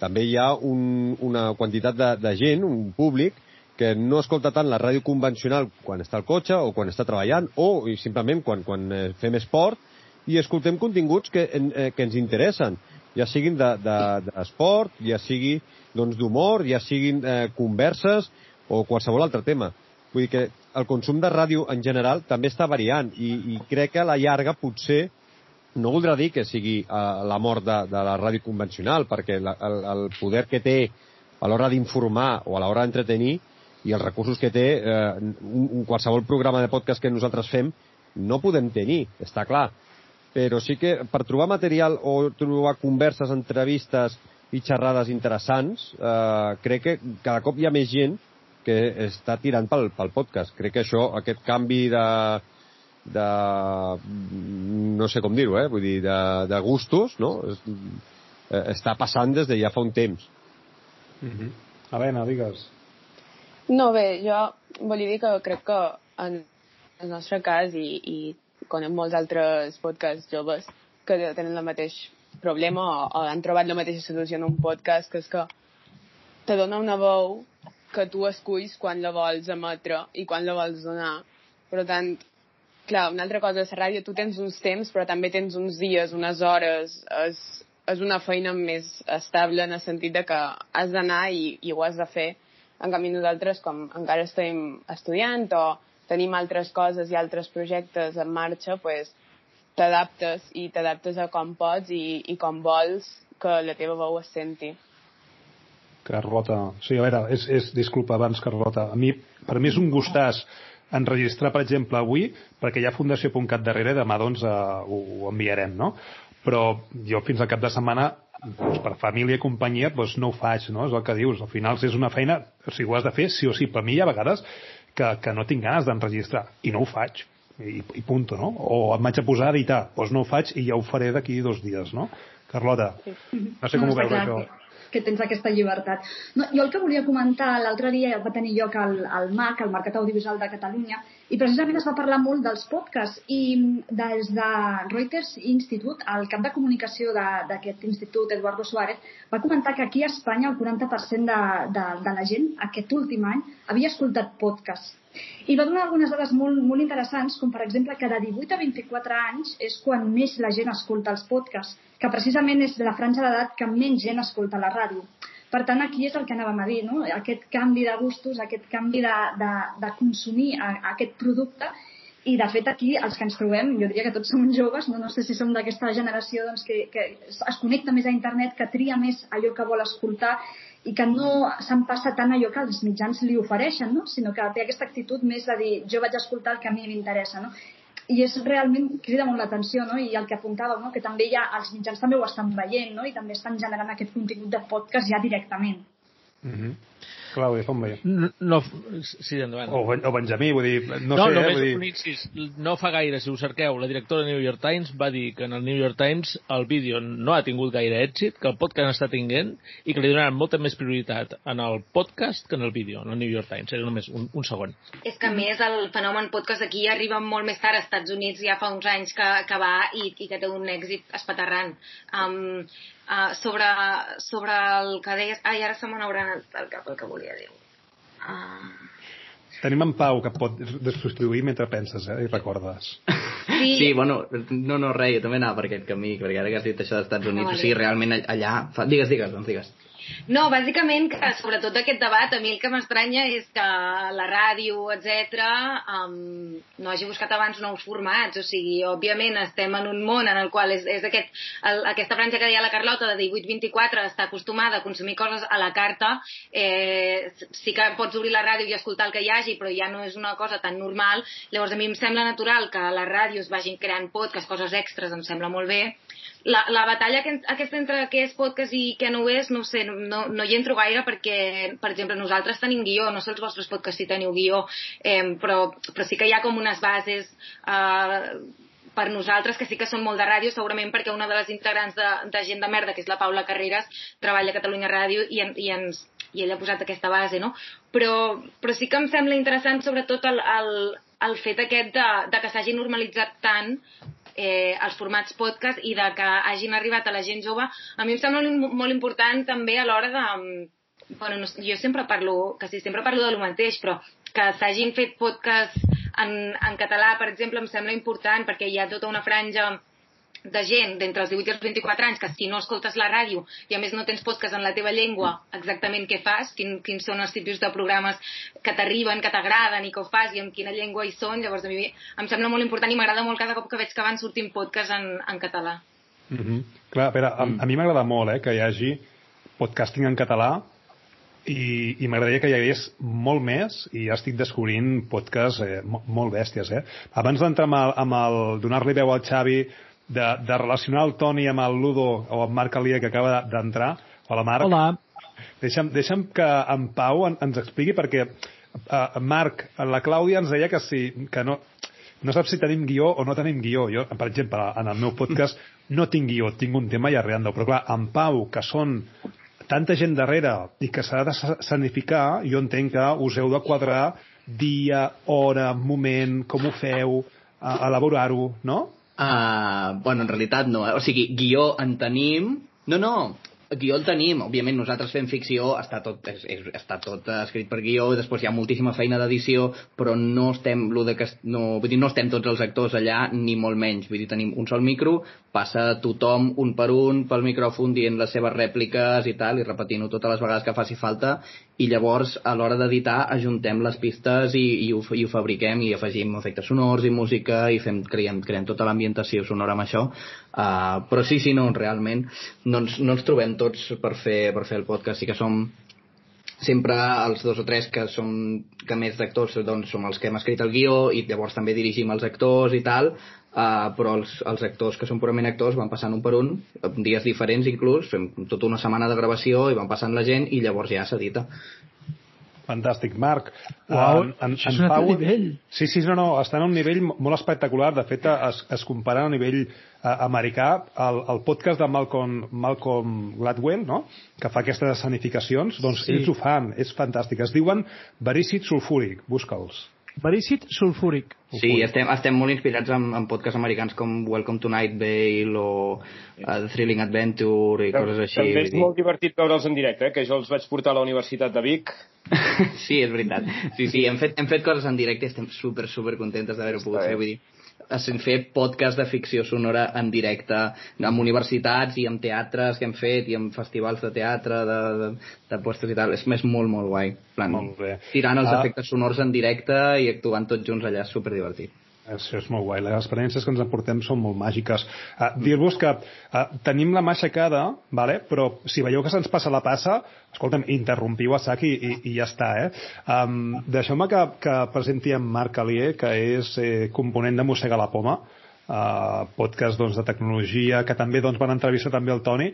també hi ha un, una quantitat de, de gent, un públic, que no escolta tant la ràdio convencional quan està al cotxe o quan està treballant o simplement quan, quan eh, fem esport i escoltem continguts que, eh, que ens interessen ja siguin d'esport, de, de, ja sigui doncs, d'humor, ja siguin eh, converses o qualsevol altre tema. Vull dir que el consum de ràdio en general també està variant i, i crec que a la llarga potser no voldrà dir que sigui eh, la mort de, de la ràdio convencional, perquè la, el, el poder que té a l'hora d'informar o a l'hora d'entretenir i els recursos que té eh, un, un qualsevol programa de podcast que nosaltres fem no podem tenir, està clar però sí que per trobar material o trobar converses, entrevistes i xerrades interessants, eh, crec que cada cop hi ha més gent que està tirant pel, pel podcast. Crec que això, aquest canvi de, de no sé com dir-ho, eh? vull dir, de, de gustos, no? Es, eh, està passant des de ja fa un temps. Mm -hmm. Helena, digues. No, bé, jo volia dir que crec que en el nostre cas i, i conec molts altres podcasts joves que tenen el mateix problema o, o han trobat la mateixa solució en un podcast, que és que te dona una veu que tu esculls quan la vols emetre i quan la vols donar. Per tant, clar, una altra cosa és la ràdio, tu tens uns temps, però també tens uns dies, unes hores, és, és una feina més estable en el sentit de que has d'anar i, i ho has de fer. En canvi, nosaltres, com encara estem estudiant o tenim altres coses i altres projectes en marxa, pues, t'adaptes i t'adaptes a com pots i, i com vols que la teva veu es senti. Carlota, sí, a veure, és, és, disculpa abans, Carlota, a mi, per mi és un gustàs enregistrar, per exemple, avui, perquè hi ha Fundació.cat darrere, demà doncs uh, ho, ho enviarem, no? Però jo fins al cap de setmana doncs per família i companyia doncs no ho faig, no? És el que dius. Al final és una feina, o sigui, ho has de fer sí o sí. Per mi hi ha vegades que, que no tinc ganes d'enregistrar i no ho faig i, i punto, no? O em vaig a posar a editar, doncs no ho faig i ja ho faré d'aquí dos dies, no? Carlota, no sé com no, ho veus clar, això. Que que tens aquesta llibertat. No, jo el que volia comentar, l'altre dia va tenir lloc al, al MAC, al Mercat Audiovisual de Catalunya, i precisament es va parlar molt dels podcasts i des de Reuters Institute, el cap de comunicació d'aquest institut, Eduardo Suárez, va comentar que aquí a Espanya el 40% de, de, de la gent aquest últim any havia escoltat podcasts i va donar algunes dades molt, molt interessants, com per exemple que de 18 a 24 anys és quan més la gent escolta els podcasts, que precisament és la franja d'edat que menys gent escolta la ràdio. Per tant, aquí és el que anàvem a dir, no? aquest canvi de gustos, aquest canvi de, de, de consumir a, a aquest producte i de fet aquí els que ens trobem, jo diria que tots som joves, no, no sé si som d'aquesta generació doncs, que, que es connecta més a internet, que tria més allò que vol escoltar i que no se'n passa tant allò que els mitjans li ofereixen, no? sinó que té aquesta actitud més de dir jo vaig escoltar el que a mi m'interessa. No? I és realment, crida molt l'atenció, no? i el que apuntàveu, no? que també ja els mitjans també ho estan veient no? i també estan generant aquest contingut de podcast ja directament. Mm -hmm. Clàudia, com veia? No, no, sí, endavant. O, o Benjamí, vull dir, no, no sé, només eh, vull dir... un incís. No fa gaire, si ho cerqueu, la directora del New York Times va dir que en el New York Times el vídeo no ha tingut gaire èxit, que el podcast està tinguent i que li donaran molta més prioritat en el podcast que en el vídeo, en el New York Times. Era només un, un segon. És que a més el fenomen podcast aquí arriba molt més tard. Als Estats Units ja fa uns anys que, que va i, i que té un èxit espaterrant. Um, uh, sobre, sobre el que deies... Ai, ara se me n'haurà anat el cap el que volia dir. Uh... Tenim en Pau, que pot substituir mentre penses, eh, i recordes. Sí. Sí, bueno, no, no, res, jo també anava per aquest camí, perquè ara que has dit això dels Estats Units, Ah, o sigui, realment allà... Fa... Digues, digues, doncs digues. No, bàsicament que sobretot aquest debat a mi el que m'estranya és que la ràdio, etc um, no hagi buscat abans nous formats, o sigui, òbviament estem en un món en el qual és, és aquest, el, aquesta franja que deia la Carlota de 18-24 està acostumada a consumir coses a la carta, eh, sí que pots obrir la ràdio i escoltar el que hi hagi, però ja no és una cosa tan normal, llavors a mi em sembla natural que a les ràdios vagin creant podcasts, coses extres, em sembla molt bé, la, la batalla que, aquesta entre què és podcast i què no ho és, no sé, no, no hi entro gaire perquè, per exemple, nosaltres tenim guió, no sé els vostres podcasts si teniu guió, eh, però, però sí que hi ha com unes bases eh, per nosaltres, que sí que són molt de ràdio, segurament perquè una de les integrants de, de Gent de Merda, que és la Paula Carreras, treballa a Catalunya Ràdio i, en, i, ens, i ella ha posat aquesta base, no? Però, però sí que em sembla interessant sobretot el, el, el fet aquest de, de que s'hagi normalitzat tant eh, els formats podcast i de que hagin arribat a la gent jove, a mi em sembla molt important també a l'hora de... Bueno, no, jo sempre parlo, quasi sempre parlo de lo mateix, però que s'hagin fet podcast en, en català, per exemple, em sembla important perquè hi ha tota una franja de gent d'entre els 18 i els 24 anys que si no escoltes la ràdio i a més no tens podcast en la teva llengua exactament què fas, quin, quins són els tipus de programes que t'arriben, que t'agraden i que ho fas i en quina llengua hi són llavors a mi em sembla molt important i m'agrada molt cada cop que veig que van sortint podcast en, en català Mm -hmm. Clar, a, veure, a, a mi m'agrada molt eh, que hi hagi podcasting en català i, i m'agradaria que hi hagués molt més i ja estic descobrint podcasts eh, mo- molt bèsties eh? abans d'entrar amb el, amb el donar-li veu al Xavi de, de relacionar el Toni amb el Ludo o amb Marc Alia que acaba de- d'entrar hola Marc Hola. Deixa'm, deixa'm que en Pau en, ens expliqui perquè uh, Marc, la Clàudia ens deia que, si, que no, no sap si tenim guió o no tenim guió. Jo, per exemple, en el meu podcast no tinc guió, tinc un tema i arreando. Però clar, en Pau, que són tanta gent darrere i que s'ha de sanificar, jo entenc que us heu de quadrar dia, hora, moment, com ho feu, a, elaborar-ho, no? Uh, bueno, en realitat no. eh? O sigui, guió en tenim... No, no, guió el tenim. Òbviament, nosaltres fem ficció, està tot, és, és, està tot eh, escrit per guió, després hi ha moltíssima feina d'edició, però no estem, lo de que, no, vull dir, no estem tots els actors allà, ni molt menys. Vull dir, tenim un sol micro, passa tothom un per un pel micròfon dient les seves rèpliques i tal, i repetint-ho totes les vegades que faci falta, i llavors a l'hora d'editar ajuntem les pistes i, i, ho, i ho fabriquem i afegim efectes sonors i música i fem, creiem, creem tota l'ambientació sonora amb això uh, però sí, sí, no, realment. No ens, no ens trobem tots per fer, per fer el podcast, sí que som sempre els dos o tres que som que més d'actors doncs som els que hem escrit el guió i llavors també dirigim els actors i tal. Uh, però els, els actors que són purament actors van passant un per un dies diferents inclús, fem tota una setmana de gravació i van passant la gent i llavors ja s'edita Fantàstic, Marc. Uau, en, en, això és un altre Pau, nivell. Sí, sí, no, no, està en un nivell molt espectacular. De fet, es, es compara a nivell eh, americà el, el podcast de Malcolm, Malcolm Gladwell, no? que fa aquestes escenificacions, doncs Sí. ells ho fan, és fantàstic. Es diuen Verícid Sulfúric, busca'ls. Verícid sulfúric. Sí, estem, estem molt inspirats en, en podcasts americans com Welcome to Night Vale o uh, The Thrilling Adventure i coses així. També és molt divertit veure'ls en directe, eh? que jo els vaig portar a la Universitat de Vic. sí, és veritat. Sí, sí, hem fet, hem fet coses en directe i estem super, super contentes d'haver-ho pogut fer. Vull dir, estem fet podcast de ficció sonora en directe amb universitats i amb teatres que hem fet i amb festivals de teatre de, de, de puestos i tal. És, és molt, molt guai. Plan, Molt bé. Tirant els Ah. efectes sonors en directe i actuant tots junts allà, és super divertit. Això és molt guai. Les experiències que ens emportem són molt màgiques. Uh, Dir-vos que uh, tenim la mà aixecada, vale? però si veieu que se'ns passa la passa, escolta'm, interrompiu a sac i, i, i ja està. Eh? Um, Deixeu-me que, que presenti en Marc Alier, que és eh, component de Mossega la Poma, uh, podcast doncs, de tecnologia, que també doncs, van entrevistar també el Toni,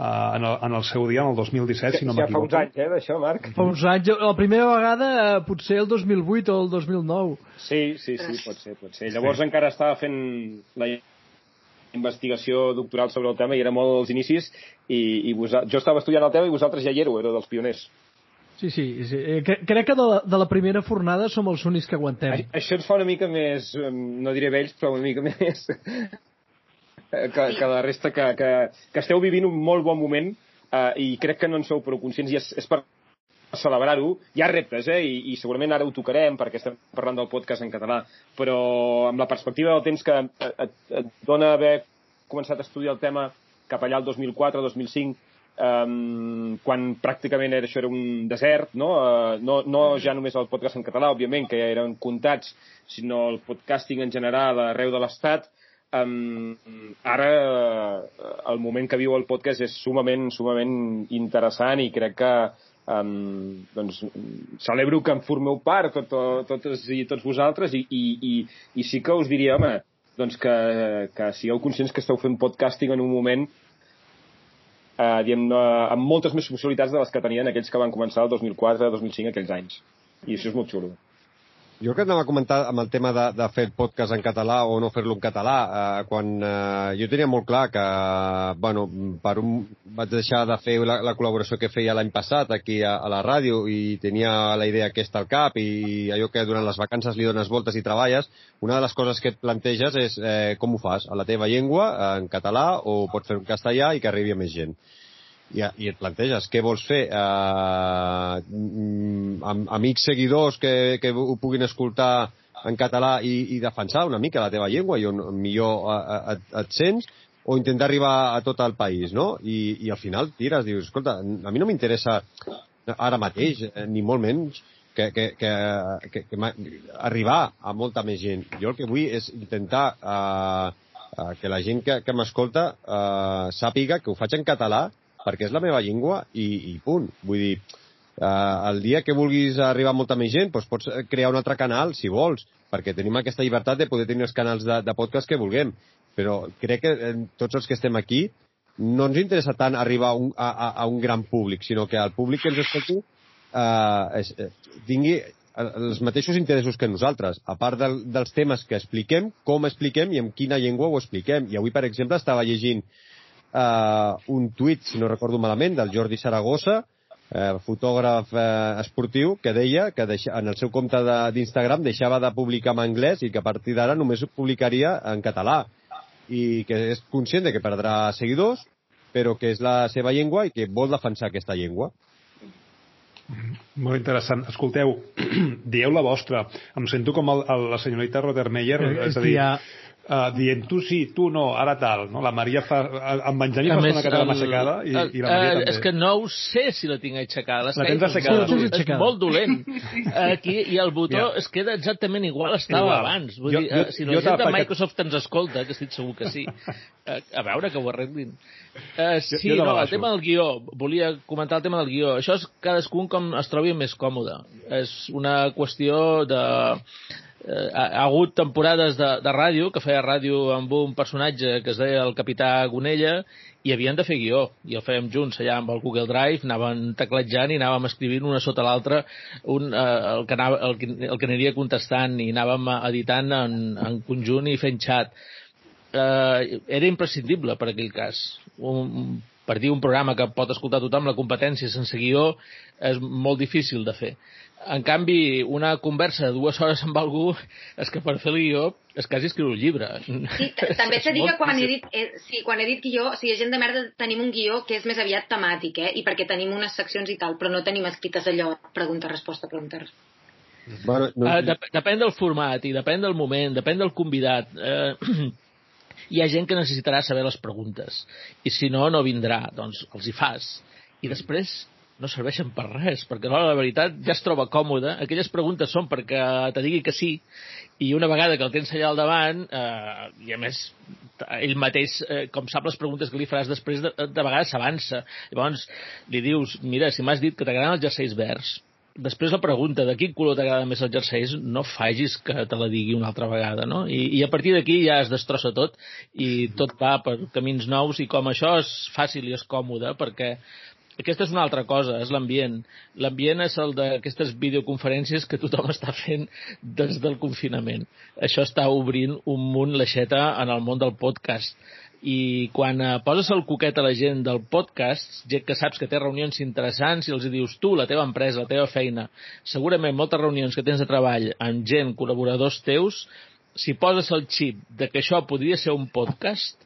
en, el, en el seu dia, en el 2017, si no ja fa m'equivoco. uns anys, eh, d'això, Marc? Fa uns anys, la primera vegada eh, potser el 2008 o el 2009. Sí, sí, sí, pot ser, pot ser. Llavors encara estava fent la investigació doctoral sobre el tema i era molt als inicis i, i vosa... jo estava estudiant el tema i vosaltres ja hi éreu, éreu dels pioners. Sí, sí. sí. Eh, cre- Crec que de la, de la primera fornada som els únics que aguantem. A- Això ens fa una mica més, no diré vells, però una mica més que, que la resta, que, que, que esteu vivint un molt bon moment eh, i crec que no en sou prou conscients i és, és per celebrar-ho. Hi ha reptes, eh? I, I segurament ara ho tocarem perquè estem parlant del podcast en català, però amb la perspectiva del temps que et, et, et dona haver començat a estudiar el tema cap allà al 2004-2005, um, quan pràcticament era, això era un desert, no? Uh, no, no ja només el podcast en català, òbviament, que ja eren comptats, sinó el podcasting en general arreu de l'Estat, um, ara uh, el moment que viu el podcast és sumament, sumament interessant i crec que um, doncs, celebro que en formeu part tot, totes i tots vosaltres i, i, i, i sí que us diria, home, doncs que, que sigueu conscients que esteu fent podcasting en un moment eh, diguem, eh, amb moltes més possibilitats de les que tenien aquells que van començar el 2004-2005, aquells anys. I això és molt xulo. Jo que anava a comentar amb el tema de, de fer el podcast en català o no fer-lo en català, eh, quan eh, jo tenia molt clar que, bueno, per un, vaig deixar de fer la, la col·laboració que feia l'any passat aquí a, a la ràdio i tenia la idea aquesta al cap i allò que durant les vacances li dones voltes i treballes, una de les coses que et planteges és eh, com ho fas, a la teva llengua, en català, o pots fer en castellà i que arribi a més gent i, i et planteges què vols fer eh, mm, amb amics seguidors que, que ho puguin escoltar en català i, i defensar una mica la teva llengua i on millor eh, et, et sents o intentar arribar a tot el país, no? I, i al final tires, dius, escolta, a mi no m'interessa ara mateix, eh, ni molt menys, que, que, que, que, que arribar a molta més gent. Jo el que vull és intentar eh, eh, que la gent que, que m'escolta eh, sàpiga que ho faig en català perquè és la meva llengua i, i punt. Vull dir, eh, el dia que vulguis arribar a molta més gent, doncs pots crear un altre canal, si vols, perquè tenim aquesta llibertat de poder tenir els canals de, de podcast que vulguem. Però crec que eh, tots els que estem aquí no ens interessa tant arribar a un, a, a, un gran públic, sinó que el públic que ens escolti eh, es, eh, tingui els mateixos interessos que nosaltres, a part del, dels temes que expliquem, com expliquem i en quina llengua ho expliquem. I avui, per exemple, estava llegint eh, un tuit, si no recordo malament, del Jordi Saragossa, eh, fotògraf eh, esportiu, que deia que deixa, en el seu compte de- d'Instagram deixava de publicar en anglès i que a partir d'ara només ho publicaria en català i que és conscient de que perdrà seguidors, però que és la seva llengua i que vol defensar aquesta llengua. Molt interessant. Escolteu, dieu la vostra. Em sento com el, el, la senyorita Rodermeyer, Eh, és és a dir, uh, dient tu sí, tu no, ara tal. No? La Maria fa... En Benjamí A fa més, una que té la mà el- aixecada i, el- i la Maria eh, també. És que no ho sé si la tinc aixecada. La tens aixecada, és molt- aixecada. És molt dolent. Aquí, I el botó Ja. es queda exactament igual estava Igual. abans. Vull Jo- dir, jo- eh, si jo la gent de Microsoft ens escolta, que estic segur que sí, eh, a veure que ho arreglin. Eh, sí, jo te no, el tema del guió. Volia comentar el tema del guió. Això és cadascun com es trobi més còmode. És una qüestió de eh, ha, ha hagut temporades de, de ràdio, que feia ràdio amb un personatge que es deia el capità Gonella, i havien de fer guió, i el fèiem junts allà amb el Google Drive, anàvem tecletjant i anàvem escrivint una sota l'altra un, eh, el, que anava, el, que, el que aniria contestant, i anàvem editant en, en conjunt i fent xat. Eh, era imprescindible per aquell cas. Un, per dir un programa que pot escoltar tothom, la competència sense guió és molt difícil de fer. En canvi, una conversa de dues hores amb algú és que per fer el guió és quasi escriure un llibre. Sí, també t'he dit que quan he dit, eh, sí, quan he dit guió, si hi ha gent de merda, tenim un guió que és més aviat temàtic, eh? I perquè tenim unes seccions i tal, però no tenim escrites allò, pregunta-resposta, pregunta-resposta. Bueno, no, Uh, dep depèn del format i depèn del moment, depèn del convidat. Uh, hi ha gent que necessitarà saber les preguntes i si no, no vindrà. Doncs els hi fas. I després no serveixen per res, perquè no, la veritat ja es troba còmode. Aquelles preguntes són perquè te digui que sí, i una vegada que el tens allà al davant, eh, i a més ell mateix, eh, com sap les preguntes que li faràs després, de, de vegades s'avança. Llavors li dius, mira, si m'has dit que t'agraden els jerseis verds, després la pregunta de quin color t'agrada més els jerseis, no facis que te la digui una altra vegada, no? I, i a partir d'aquí ja es destrossa tot i tot va per camins nous i com això és fàcil i és còmode perquè aquesta és una altra cosa, és l'ambient. L'ambient és el d'aquestes videoconferències que tothom està fent des del confinament. Això està obrint un munt l'aixeta en el món del podcast. I quan eh, poses el coquet a la gent del podcast, gent que saps que té reunions interessants i els dius tu, la teva empresa, la teva feina, segurament moltes reunions que tens de treball amb gent, col·laboradors teus, si poses el xip de que això podria ser un podcast,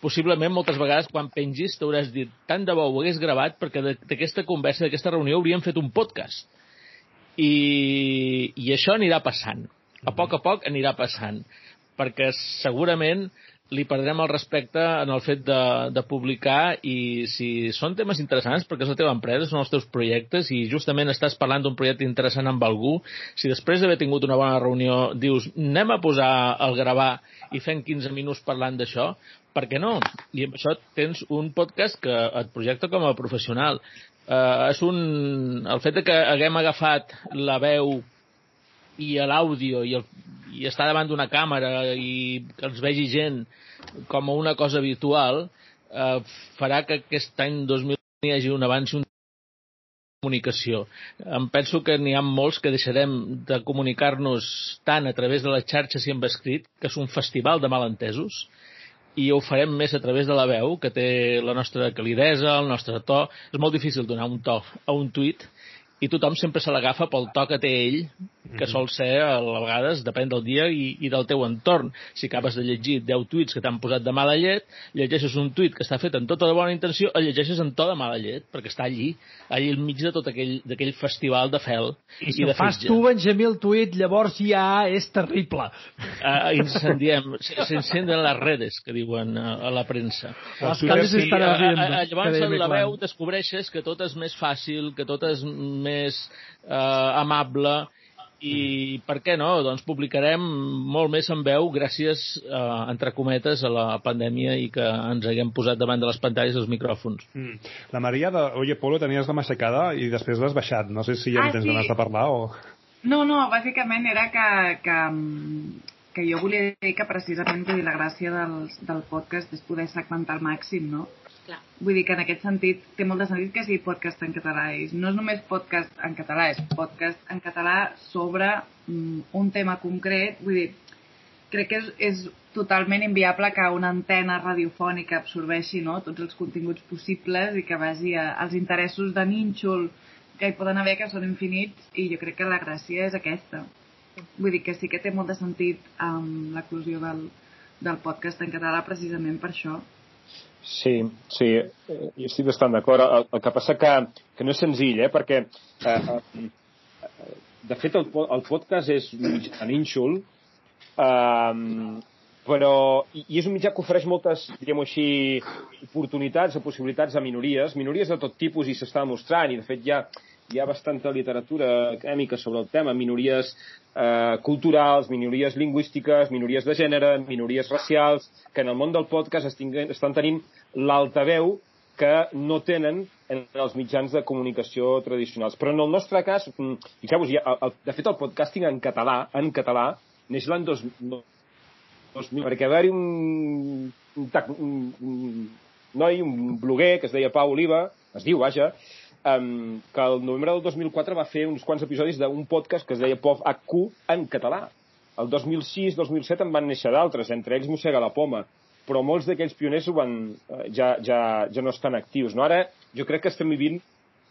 possiblement moltes vegades quan pengis t'hauràs dit tant de bo ho hagués gravat perquè d'aquesta conversa, d'aquesta reunió hauríem fet un podcast. I, I això anirà passant. A poc a poc anirà passant. Perquè segurament li perdrem el respecte en el fet de, de publicar i si són temes interessants perquè és la teva empresa, són els teus projectes i justament estàs parlant d'un projecte interessant amb algú, si després d'haver tingut una bona reunió dius anem a posar el gravar i fem 15 minuts parlant d'això, per què no? I amb això tens un podcast que et projecta com a professional. Uh, és un... El fet de que haguem agafat la veu i l'àudio i, el, i estar davant d'una càmera i que els vegi gent com a una cosa habitual eh, farà que aquest any 2000 hi hagi un avanç un comunicació. Em penso que n'hi ha molts que deixarem de comunicar-nos tant a través de les xarxes i amb escrit, que és un festival de malentesos, i ho farem més a través de la veu, que té la nostra calidesa, el nostre to. És molt difícil donar un to a un tuit i tothom sempre se l'agafa pel to que té ell, que sol ser, a vegades, depèn del dia i, i del teu entorn. Si acabes de llegir 10 tuits que t'han posat de mala llet, llegeixes un tuit que està fet amb tota la bona intenció, el llegeixes en to de mala llet, perquè està allí, allí al mig de tot aquell, festival de fel. I si i de fas fitge. tu, Benjamí, el tuit, llavors ja és terrible. Uh, incendiem, s'encenden les redes, que diuen a, a la premsa. Les calles estan ardiendo. Llavors, en la veu descobreixes que tot és més fàcil, que tot és més més eh, amable i per què no? Doncs publicarem molt més en veu gràcies, eh, entre cometes, a la pandèmia i que ens haguem posat davant de les pantalles els micròfons. Mm. La Maria de Oye Polo tenies la massacada i després l'has baixat. No sé si ja ah, tens sí. ganes de parlar o... No, no, bàsicament era que, que, que jo volia dir que precisament dir, la gràcia del, del podcast és poder segmentar al màxim, no? Clar. Vull dir que en aquest sentit té molt de sentit que sigui podcast en català. I no és només podcast en català, és podcast en català sobre mm, un tema concret. Vull dir, crec que és, és totalment inviable que una antena radiofònica absorbeixi no, tots els continguts possibles i que vagi a, als interessos de nínxol que hi poden haver, que són infinits, i jo crec que la gràcia és aquesta. Vull dir que sí que té molt de sentit amb l'eclusió del, del podcast en català precisament per això. Sí, sí, jo estic bastant d'acord. El, el que passa que, que no és senzill, eh? perquè eh, eh, de fet el, el podcast és mitjà nínxol, eh, però i és un mitjà que ofereix moltes, diguem així, oportunitats o possibilitats a minories, minories de tot tipus i s'està demostrant, i de fet ja hi ha bastanta literatura acadèmica sobre el tema, minories eh, culturals, minories lingüístiques, minories de gènere, minories racials, que en el món del podcast estinguen, estan tenint l'altaveu que no tenen en els mitjans de comunicació tradicionals. Però en el nostre cas, mm, fixeu-vos, de fet el podcasting en català, en català, neix l'any 2000, perquè va haver-hi un, un, un, un noi, un bloguer que es deia Pau Oliva, es diu, vaja, um, que el novembre del 2004 va fer uns quants episodis d'un podcast que es deia POV HQ en català. El 2006-2007 en van néixer d'altres, entre ells Mossega la Poma, però molts d'aquells pioners ho van, eh, ja, ja, ja no estan actius. No? Ara jo crec que estem vivint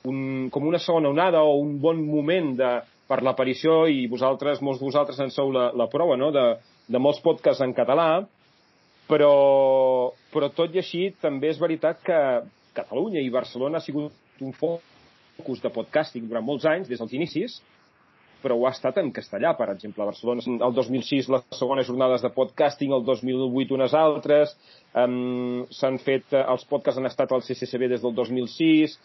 un, com una segona onada o un bon moment de, per l'aparició, i vosaltres, molts de vosaltres en sou la, la prova, no? de, de molts podcasts en català, però, però tot i així també és veritat que Catalunya i Barcelona ha sigut un focus de podcasting durant molts anys, des dels inicis, però ho ha estat en castellà, per exemple. A Barcelona, el 2006, les segones jornades de podcasting, el 2008 unes altres, um, s'han fet, uh, els podcasts han estat al CCCB des del 2006,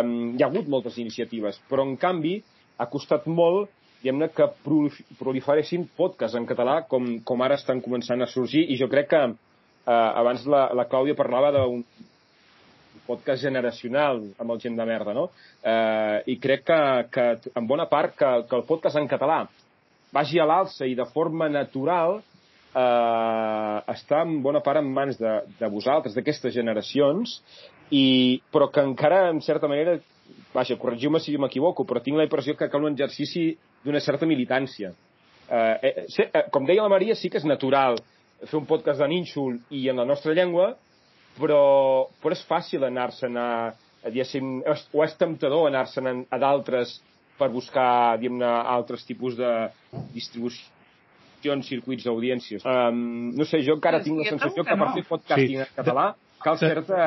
um, hi ha hagut moltes iniciatives, però en canvi ha costat molt diguem-ne que proliferessin podcasts en català com, com ara estan començant a sorgir. I jo crec que eh, abans la, la Clàudia parlava d'un podcast generacional amb el gent de merda, no? Eh, I crec que, que en bona part que, que el podcast en català vagi a l'alça i de forma natural eh, està en bona part en mans de, de vosaltres, d'aquestes generacions, i, però que encara, en certa manera, vaja, corregiu-me si m'equivoco, però tinc la impressió que cal un exercici d'una certa militància. Eh, eh, eh, com deia la Maria, sí que és natural fer un podcast de nínxol i en la nostra llengua, però, però és fàcil anar-se'n a, a diguéssim, o és temptador anar-se'n a, a d'altres per buscar, diguem-ne, altres tipus de distribucions, circuits d'audiències. Um, no sé, jo encara tinc la sensació que per fer podcasting sí. en català cal certa,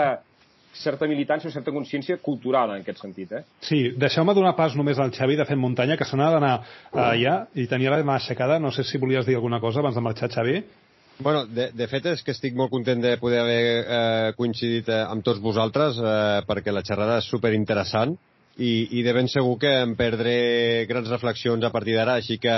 certa militància o certa consciència cultural en aquest sentit. Eh? Sí, deixeu-me donar pas només al Xavi de fer muntanya, que se n'ha d'anar uh, allà i tenia la mà aixecada. No sé si volies dir alguna cosa abans de marxar, Xavi. Bueno, de, de fet és que estic molt content de poder haver eh, coincidit eh, amb tots vosaltres eh, perquè la xerrada és super interessant i, i de ben segur que em perdré grans reflexions a partir d'ara, així que,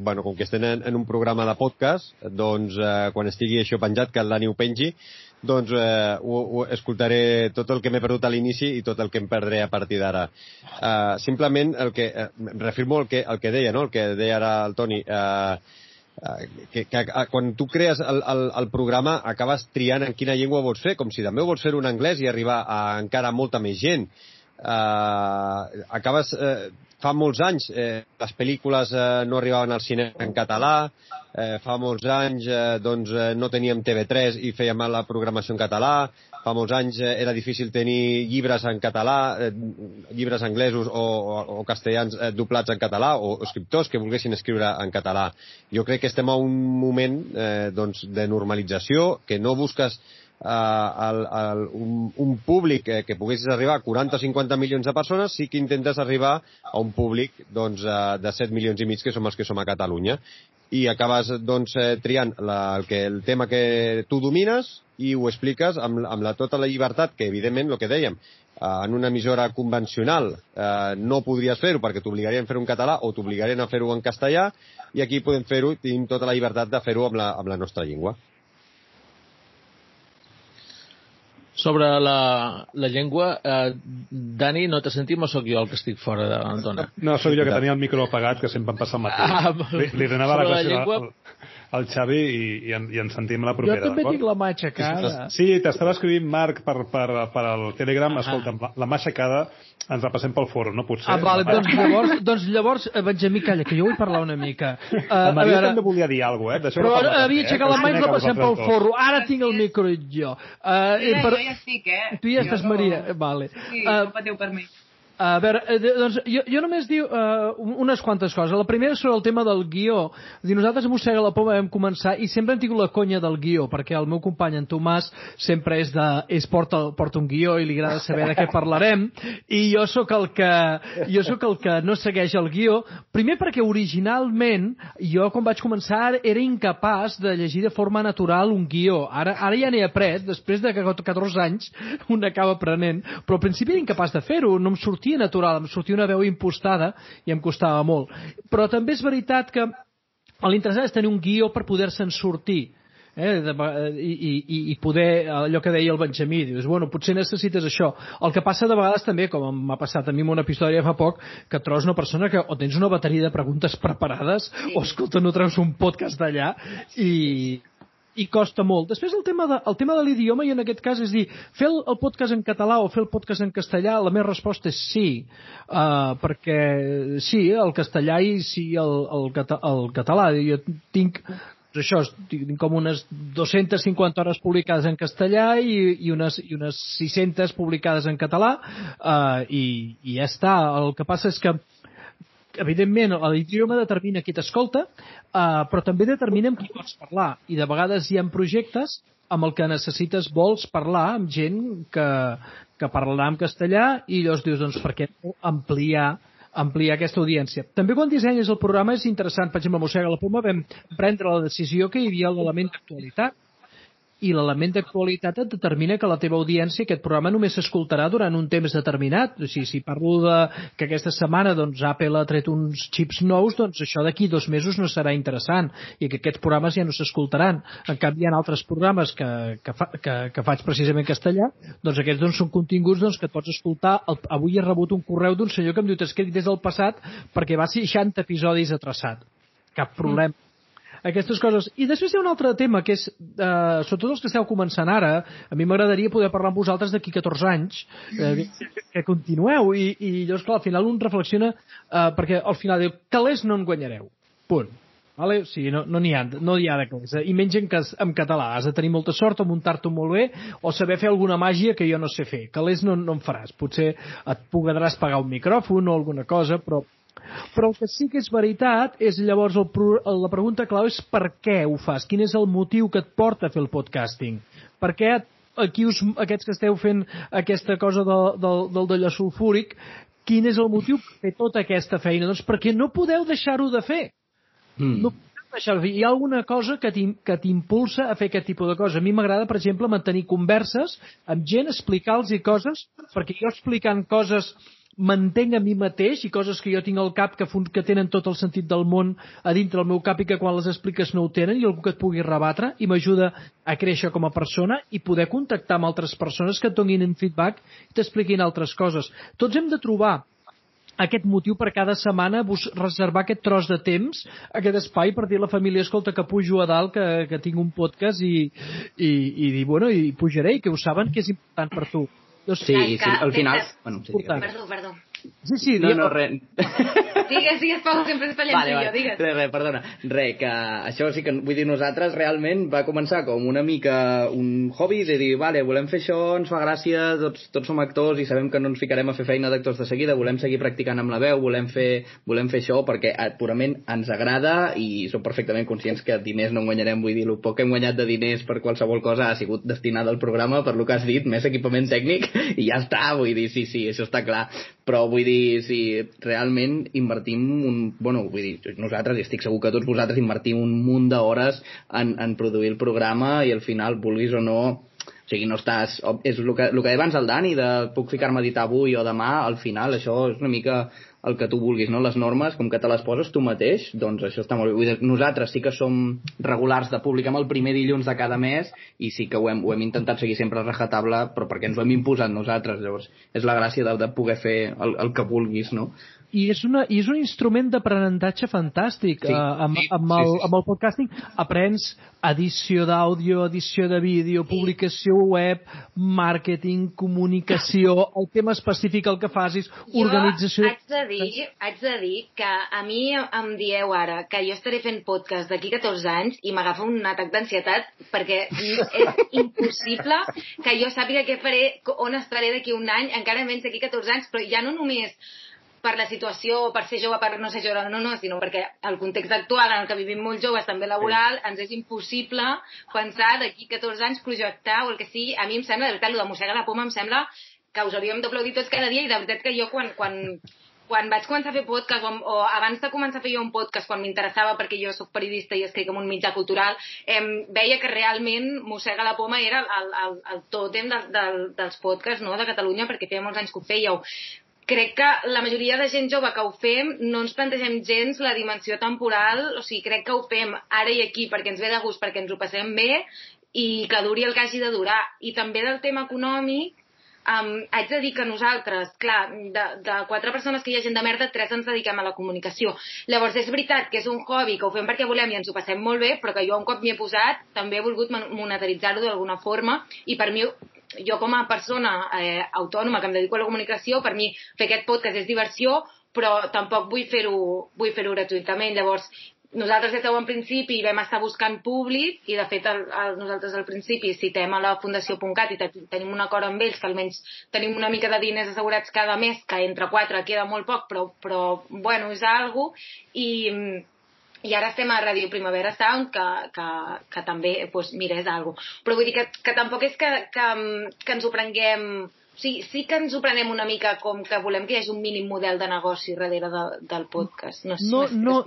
bueno, com que estem en, en un programa de podcast, doncs eh, quan estigui això penjat, que el Dani ho pengi, doncs eh, ho, ho escoltaré tot el que m'he perdut a l'inici i tot el que em perdré a partir d'ara. Eh, simplement el que, eh, refirmo el que, el que deia, no? el que deia ara el Toni, eh, que, que, quan tu crees el, el, el programa acabes triant en quina llengua vols fer, com si també vols fer un anglès i arribar a encara molta més gent. Uh, acabes... Uh, fa molts anys eh, les pel·lícules eh, no arribaven al cine en català, eh, fa molts anys eh, doncs, eh, no teníem TV3 i fèiem la programació en català, fa molts anys eh, era difícil tenir llibres en català, eh, llibres anglesos o, o, o castellans eh, doblats en català, o, escriptors que volguessin escriure en català. Jo crec que estem a un moment eh, doncs, de normalització, que no busques eh, el, el, un, un públic eh, que poguessis arribar a 40 o 50 milions de persones, sí que intentes arribar a un públic doncs, eh, de 7 milions i mig, que som els que som a Catalunya i acabes doncs, eh, triant la, el, que, el tema que tu domines i ho expliques amb, amb la, tota la llibertat que, evidentment, el que dèiem, eh, en una emissora convencional eh, no podries fer-ho perquè t'obligarien a fer-ho en català o t'obligarien a fer-ho en castellà i aquí podem fer-ho, tenim tota la llibertat de fer-ho amb, la, amb la nostra llengua. Sobre la, la llengua, eh, Dani, no te sentim o sóc jo el que estic fora de l'Antona? No, sóc jo que tenia el micro apagat, que sempre em passa el mateix. Ah, li, li donava la classe llengua... al Xavi i, i, en, i ens sentim la propera. Jo també tinc la mà aixecada. Sí, t'estava escrivint Marc per, per, per el Telegram, ah. escolta'm, la, la mà aixecada ens la passem pel foro, no potser? Ah, vale, doncs llavors, doncs llavors, eh, Benjamí, calla, que jo vull parlar una mica. Uh, el Maria veure... també volia dir alguna cosa, eh? Però no havia aixecat eh? la mà i la passem pel forro. Ara tinc el micro jo. Uh, Mira, per... jo ja estic, eh? Tu ja estàs, Maria. Vale. Sí, uh, no patiu per mi. A veure, eh, doncs jo, jo només diu uh, unes quantes coses. La primera sobre el tema del guió. Dir, nosaltres a Mossega la Poma vam començar i sempre hem tingut la conya del guió, perquè el meu company en Tomàs sempre és de, és porta, porta un guió i li agrada saber de què parlarem i jo sóc el que jo sóc el que no segueix el guió. Primer perquè originalment jo quan vaig començar era incapaç de llegir de forma natural un guió. Ara, ara ja n'he après, després de 14 anys un acaba aprenent, però al principi era incapaç de fer-ho, no em sortia sortia natural, em sortia una veu impostada i em costava molt. Però també és veritat que l'interessant és tenir un guió per poder-se'n sortir. Eh, de, i, i, i poder, allò que deia el Benjamí, dius, bueno, potser necessites això. El que passa de vegades també, com m'ha passat a mi amb una episòdia fa poc, que trobes una persona que o tens una bateria de preguntes preparades, sí. o escolta, no treus un podcast d'allà, i, i costa molt. Després el tema de, el tema de l'idioma, i en aquest cas és dir, fer el, el podcast en català o fer el podcast en castellà, la meva resposta és sí, uh, perquè sí, el castellà i sí el, el, el català. Jo tinc això, tinc com unes 250 hores publicades en castellà i, i, unes, i unes 600 publicades en català uh, i, i ja està. El que passa és que evidentment, l'idioma determina qui t'escolta, eh, però també determina amb qui pots parlar. I de vegades hi ha projectes amb el que necessites, vols parlar amb gent que, que parlarà en castellà i llavors dius, doncs, per què ampliar ampliar aquesta audiència. També quan dissenyes el programa és interessant, per exemple, a Mossega la Poma vam prendre la decisió que hi havia l'element d'actualitat i l'element d'actualitat et determina que la teva audiència, aquest programa només s'escoltarà durant un temps determinat. O sigui, si parlo de que aquesta setmana doncs, Apple ha tret uns xips nous, doncs això d'aquí dos mesos no serà interessant i que aquests programes ja no s'escoltaran. En canvi, hi ha altres programes que, que, fa, que, que faig precisament en castellà, doncs aquests doncs, són continguts doncs, que et pots escoltar. El, avui he rebut un correu d'un senyor que em diu t'he escrit des del passat perquè va 60 episodis atrasat. Cap problema. Mm aquestes coses. I després hi ha un altre tema, que és, eh, sobretot els que esteu començant ara, a mi m'agradaria poder parlar amb vosaltres d'aquí 14 anys, eh, que continueu, i, i llavors, clar, al final un reflexiona, eh, perquè al final diu, calés no en guanyareu. Punt. Vale? O sigui, no n'hi no ha, no hi ha de calés. I menys en, en català. Has de tenir molta sort o muntar-t'ho molt bé o saber fer alguna màgia que jo no sé fer. Calés no, no en faràs. Potser et podràs pagar un micròfon o alguna cosa, però però el que sí que és veritat és llavors el, la pregunta clau és per què ho fas? Quin és el motiu que et porta a fer el podcasting? Per què aquí us, aquests que esteu fent aquesta cosa de, de, del d'allò sulfúric, quin és el motiu per fer tota aquesta feina? Doncs perquè no podeu deixar-ho de fer. Mm. No deixar Hi ha alguna cosa que t'impulsa a fer aquest tipus de coses. A mi m'agrada, per exemple, mantenir converses amb gent, explicar-los coses, perquè jo explicant coses mantenc a mi mateix i coses que jo tinc al cap que, que tenen tot el sentit del món a dintre del meu cap i que quan les expliques no ho tenen i algú que et pugui rebatre i m'ajuda a créixer com a persona i poder contactar amb altres persones que et donin un feedback i t'expliquin altres coses. Tots hem de trobar aquest motiu per cada setmana vos reservar aquest tros de temps, aquest espai per dir a la família, escolta, que pujo a dalt, que, que tinc un podcast i, i, i dir, bueno, i pujaré i que ho saben que és important per tu. Sí, sí, al final... Bueno, sí, perdó, perdó. Sí, sí, no, no, res. digues, digues, Pau, sempre és tallant vale, vale. jo, digues. Res, res, perdona. Res, que això sí que, vull dir, nosaltres realment va començar com una mica un hobby de dir, vale, volem fer això, ens fa gràcia, tots, tots som actors i sabem que no ens ficarem a fer feina d'actors de seguida, volem seguir practicant amb la veu, volem fer, volem fer això perquè eh, purament ens agrada i som perfectament conscients que diners no en guanyarem, vull dir, el poc que hem guanyat de diners per qualsevol cosa ha sigut destinat al programa, per lo que has dit, més equipament tècnic i ja està, vull dir, sí, sí, això està clar però vull dir, si realment invertim un... Bueno, vull dir, nosaltres, i estic segur que tots vosaltres invertim un munt d'hores en, en produir el programa i al final, vulguis o no, o sigui, no estàs... És el que, el que deia abans el Dani, de puc ficar-me a editar avui o demà, al final això és una mica el que tu vulguis, no? Les normes, com que te les poses tu mateix, doncs això està molt bé. Vull dir, nosaltres sí que som regulars de publicar el primer dilluns de cada mes i sí que ho hem, ho hem intentat seguir sempre a rajatable, però perquè ens ho hem imposat nosaltres. Llavors, és la gràcia de, de poder fer el, el que vulguis, no? I és, una, i és un instrument d'aprenentatge fantàstic. Sí, uh, amb, sí, amb, el, sí, sí. amb el podcasting aprens edició d'àudio, edició de vídeo, publicació web, màrqueting, comunicació, el tema específic el que facis, jo organització... haig de, dir, haig de dir que a mi em dieu ara que jo estaré fent podcast d'aquí 14 anys i m'agafa un atac d'ansietat perquè és impossible que jo sàpiga què faré, on estaré d'aquí un any, encara menys d'aquí 14 anys, però ja no només per la situació, per ser jove, per no ser jove, no, no, sinó perquè el context actual en el que vivim molt joves, també laboral, sí. ens és impossible pensar d'aquí 14 anys projectar o el que sigui. A mi em sembla, de veritat, el de mossegar la poma em sembla que us hauríem d'aplaudir tots cada dia i de veritat que jo quan, quan, quan vaig començar a fer podcast, o, o abans de començar a fer jo un podcast, quan m'interessava perquè jo sóc periodista i escric en un mitjà cultural, eh, veia que realment Mossega la Poma era el, el, el tòtem del, del, dels podcasts no, de Catalunya, perquè feia molts anys que ho fèieu crec que la majoria de gent jove que ho fem no ens plantegem gens la dimensió temporal, o sigui, crec que ho fem ara i aquí perquè ens ve de gust, perquè ens ho passem bé i que duri el que hagi de durar. I també del tema econòmic, um, haig de dir que nosaltres, clar, de, de quatre persones que hi ha gent de merda, tres ens dediquem a la comunicació. Llavors, és veritat que és un hobby, que ho fem perquè volem i ens ho passem molt bé, però que jo un cop m'hi he posat també he volgut monetaritzar-ho d'alguna forma i per mi jo com a persona eh, autònoma que em dedico a la comunicació, per mi fer aquest podcast és diversió, però tampoc vull fer-ho vull fer gratuïtament. Llavors, nosaltres des d'un principi vam estar buscant públic i de fet el, el, nosaltres al principi citem a la Fundació.cat i tenim un acord amb ells que almenys tenim una mica de diners assegurats cada mes que entre quatre queda molt poc però, però bueno, és algo i, i ara estem a Ràdio Primavera Sound, que, que, que també, doncs, mira, és algo. Però vull dir que, que tampoc és que, que, que ens ho prenguem O sigui, sí que ens ho prenem una mica com que volem que hi hagi un mínim model de negoci darrere de, del podcast. No, No, no.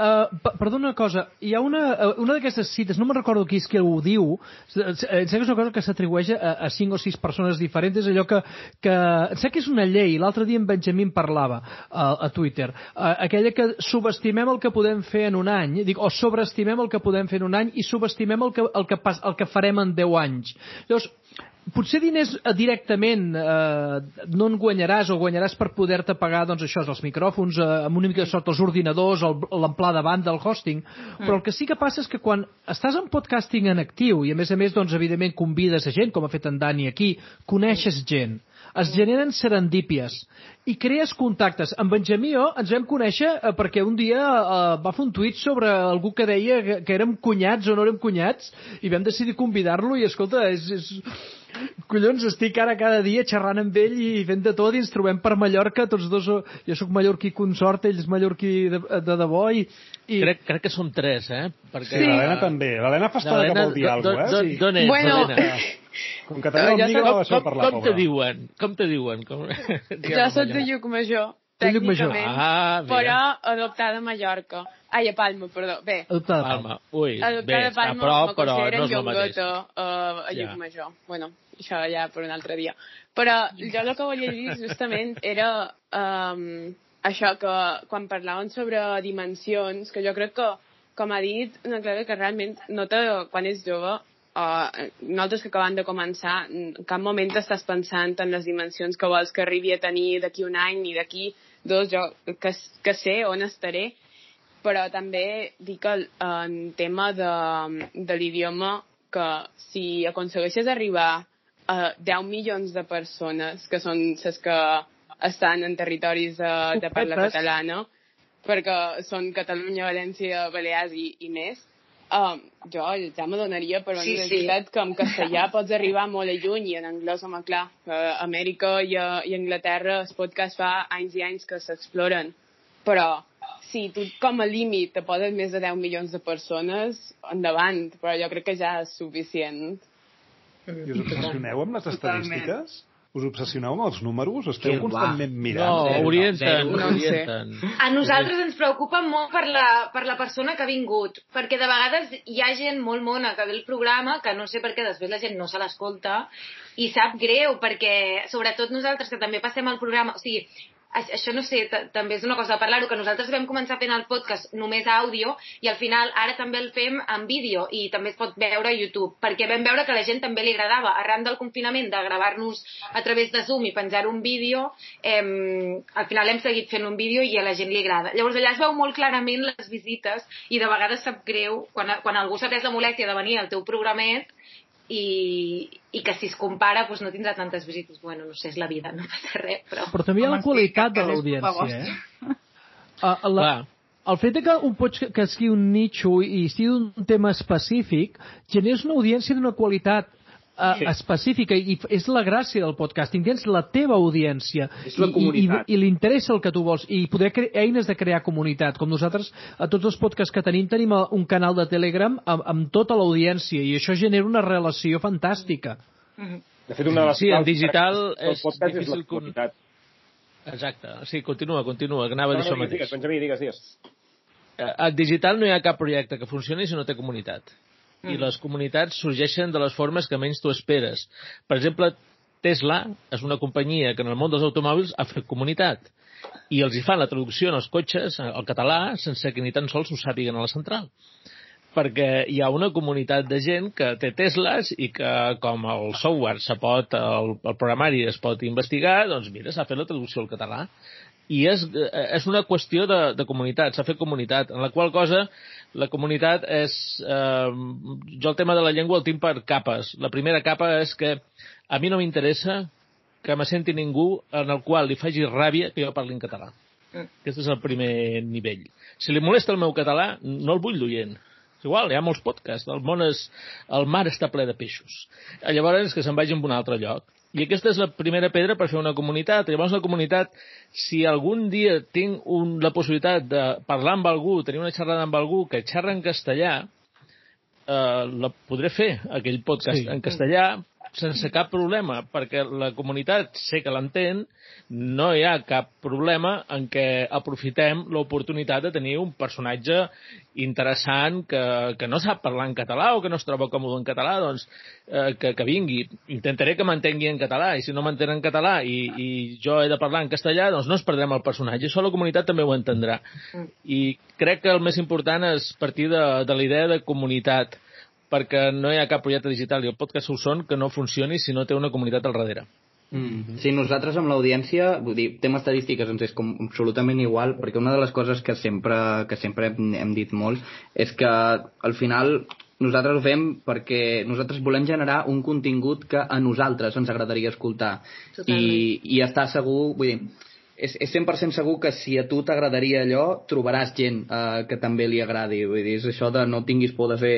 Uh, perdona una cosa, hi ha una, uh, una d'aquestes cites, no me'n recordo qui és qui ho diu, em sembla que és una cosa que s'atribueix a, a cinc o sis persones diferents, allò que, que em sembla que és una llei, l'altre dia en Benjamin parlava uh, a Twitter, uh, aquella que subestimem el que podem fer en un any, dic, o sobreestimem el que podem fer en un any i subestimem el que, el que, pas, el que farem en 10 anys. Llavors, potser diners eh, directament eh, no en guanyaràs o guanyaràs per poder-te pagar doncs això, els micròfons, eh, amb una mica de sort els ordinadors, l'amplà de banda, el hosting, però el que sí que passa és que quan estàs en podcasting en actiu i a més a més doncs evidentment convides a gent, com ha fet en Dani aquí, coneixes gent, es generen serendípies i crees contactes. En Benjamí jo ens vam conèixer eh, perquè un dia eh, va fer un tuit sobre algú que deia que, que érem cunyats o no érem cunyats i vam decidir convidar-lo i escolta, és, és, Collons, estic ara cada dia xerrant amb ell i fent de tot i ens trobem per Mallorca, tots dos, eh, jo sóc mallorquí consort, ell és mallorquí de, de debò i... i... Crec, crec que som tres, eh? Perquè Sí, l'Helena també. L'Helena fa estona que vol dir alguna cosa, eh? d'on ets, Bueno? Com que tenim Ja saps- no deixeu Com, parlar, com te diuen? Com te diuen? Com... Soc de Llucmajor, De Llucmajor. Tècnicament, Ah, mira. però adoptada a Mallorca. Ai, a Palma, perdó. Bé, Adoptada per- Palma. Ui, bé, adoptada a està a Palma, prop, me però no és el mateix. uh, a Ja. Llucmajor. Bueno, això ja per un altre dia. Però jo el que volia dir justament era um, això que quan parlàvem sobre dimensions, que jo crec que, com ha dit, una Clara que realment nota quan és jove uh, nosaltres que acabem de començar, en cap moment estàs pensant en les dimensions que vols que arribi a tenir d'aquí un any ni d'aquí dos, jo que, que sé on estaré, però també dic el, en tema de, de l'idioma que si aconsegueixes arribar a 10 milions de persones, que són les que estan en territoris de, de parla catalana, perquè són Catalunya, València, Balears i, i més, um, jo ja m'adonaria per una Sí, sí. universitat que en castellà pots arribar molt a lluny i en anglès, home, clar, a Amèrica i a, i a Anglaterra el podcast fa anys i anys que s'exploren, però si tu com a límit te poses més de 10 milions de persones, endavant, però jo crec que ja és suficient. I us obsessioneu amb les Totalment. Us obsessioneu amb els números? Esteu Que va. constantment No, mirant? orienten, No orienten. A nosaltres ens preocupa molt per la, per la persona que ha vingut, perquè de vegades hi ha gent molt mona que ve al programa, que no sé per què després la gent no se l'escolta, i sap greu, perquè sobretot nosaltres que també passem al programa, o sigui, això no sé, ta- també és una cosa de parlar-ho, que nosaltres vam començar fent el podcast només àudio i al final ara també el fem en vídeo i també es pot veure a YouTube, perquè vam veure que a la gent també li agradava, arran del confinament, de gravar-nos a través de Zoom i penjar un vídeo, eh, al final hem seguit fent un vídeo i a la gent li agrada. Llavors allà es veu molt clarament les visites i de vegades sap greu quan, quan algú s'ha pres la molèstia de venir al teu programet i, i que si es compara doncs no tindrà tantes visites. Bueno, no sé, és la vida, no passa res, però... Però també hi ha la qualitat de l'audiència, eh? Uh, la, Clar. el fet de que un podcast que estigui un nicho i estigui un tema específic generes una audiència d'una qualitat uh, Sí. específica i és la gràcia del podcasting, tens la teva audiència És la i, i, i, i li interessa el que tu vols i poder eines de crear comunitat com nosaltres a tots els podcasts que tenim tenim eh, un canal de Telegram amb, amb tota l'audiència i això genera una relació fantàstica De fet, una de les Sí, en digital és podcast és la difícil con- comunitat. Exacte. Sí, continua, continua, que anava a dir No, això no, digues, mateix. digues, Benjamí, digues, digues. En digital no hi ha cap projecte que funcioni si no té comunitat. I les comunitats sorgeixen de les formes que menys tu esperes. Per exemple, Tesla és una companyia que en el món dels automòbils ha fet comunitat i els hi fan la traducció en els cotxes eh, al català sense que ni tan sols ho sàpiguen a la central. Perquè hi ha una comunitat de gent que té Teslas i que com el software se pot, el, el programari es pot investigar, doncs mira, s'ha fet la traducció al català i és, eh, és una qüestió de, de comunitat, s'ha fet comunitat, en la qual cosa la comunitat és... Eh, jo el tema de la llengua el tinc per capes. La primera capa és que a mi no m'interessa que me senti ningú en el qual li faci ràbia que jo parli en català. Aquest és el primer nivell. Si li molesta el meu català, no el vull d'oient. És igual, hi ha molts podcasts. El món és... El mar està ple de peixos. Llavors, que se'n vagi a un altre lloc. I aquesta és la primera pedra per fer una comunitat. Llavors, la comunitat, si algun dia tinc un, la possibilitat de parlar amb algú, tenir una xerrada amb algú que xerra en castellà, eh, la podré fer, aquell podcast Sí. en castellà, sense cap problema, perquè la comunitat sé que l'entén, no hi ha cap problema en què aprofitem l'oportunitat de tenir un personatge interessant que, que no sap parlar en català o que no es troba còmode en català, doncs eh, que, que vingui. Intentaré que m'entengui en català i si no m'entén en català i, i jo he de parlar en castellà, doncs no es perdrem el personatge. Això la comunitat també ho entendrà. I crec que el més important és partir de, de la idea de comunitat perquè no hi ha cap projecte digital i el podcast ho són que no funcioni si no té una comunitat al darrere. Mm. Sí, nosaltres amb l'audiència, vull dir, tema estadístiques ens és com absolutament igual, perquè una de les coses que sempre, que sempre hem, hem dit molt és que al final nosaltres ho fem perquè nosaltres volem generar un contingut que a nosaltres ens agradaria escoltar. I, I estar segur, vull dir, és, és 100% segur que si a tu t'agradaria allò, trobaràs gent eh, que també li agradi. Vull dir, és això de no tinguis por de fer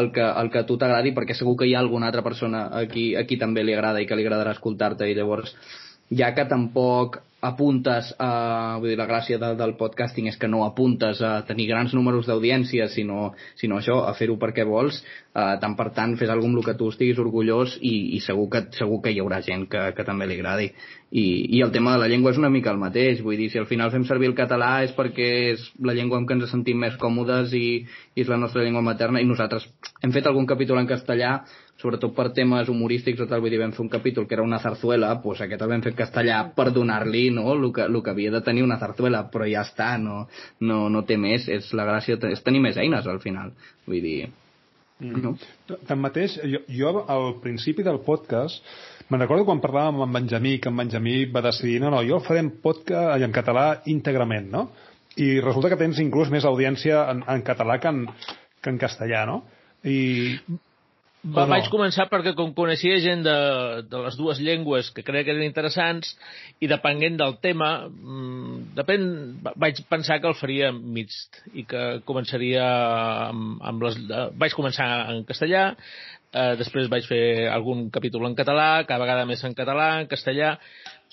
el que, el que a tu t'agradi, perquè segur que hi ha alguna altra persona a qui, a qui també li agrada i que li agradarà escoltar-te. I llavors, ja que tampoc apuntes a... Vull dir, la gràcia de, del podcasting és que no apuntes a tenir grans números d'audiència, sinó, sinó això, a fer-ho perquè vols. Eh, tant per tant, fes alguna el que tu estiguis orgullós i, i segur, que, segur que hi haurà gent que, que també li agradi. I, I el tema de la llengua és una mica el mateix. Vull dir, si al final fem servir el català és perquè és la llengua amb què ens sentim més còmodes i, i és la nostra llengua materna i nosaltres hem fet algun capítol en castellà sobretot per temes humorístics o tal, vull dir, vam fer un capítol que era una zarzuela, doncs aquest el vam fer en castellà per donar-li no, el, que, el que havia de tenir una zarzuela, però ja està, no, no, no té més, és la gràcia, és tenir més eines al final, vull dir... Mm. No? Tanmateix, jo, jo al principi del podcast me'n recordo quan parlàvem amb en Benjamí, que en Benjamí va decidir, no, no, jo el faré en podcast en català íntegrament, no? I resulta que tens inclús més audiència en, en català que en, que en castellà, no? I va, no? vaig començar perquè com coneixia gent de, de les dues llengües que crec que eren interessants i depenent del tema mmm, depèn, vaig pensar que el faria mixt i que començaria amb, amb les, eh, vaig començar en castellà eh, després vaig fer algun capítol en català cada vegada més en català, en castellà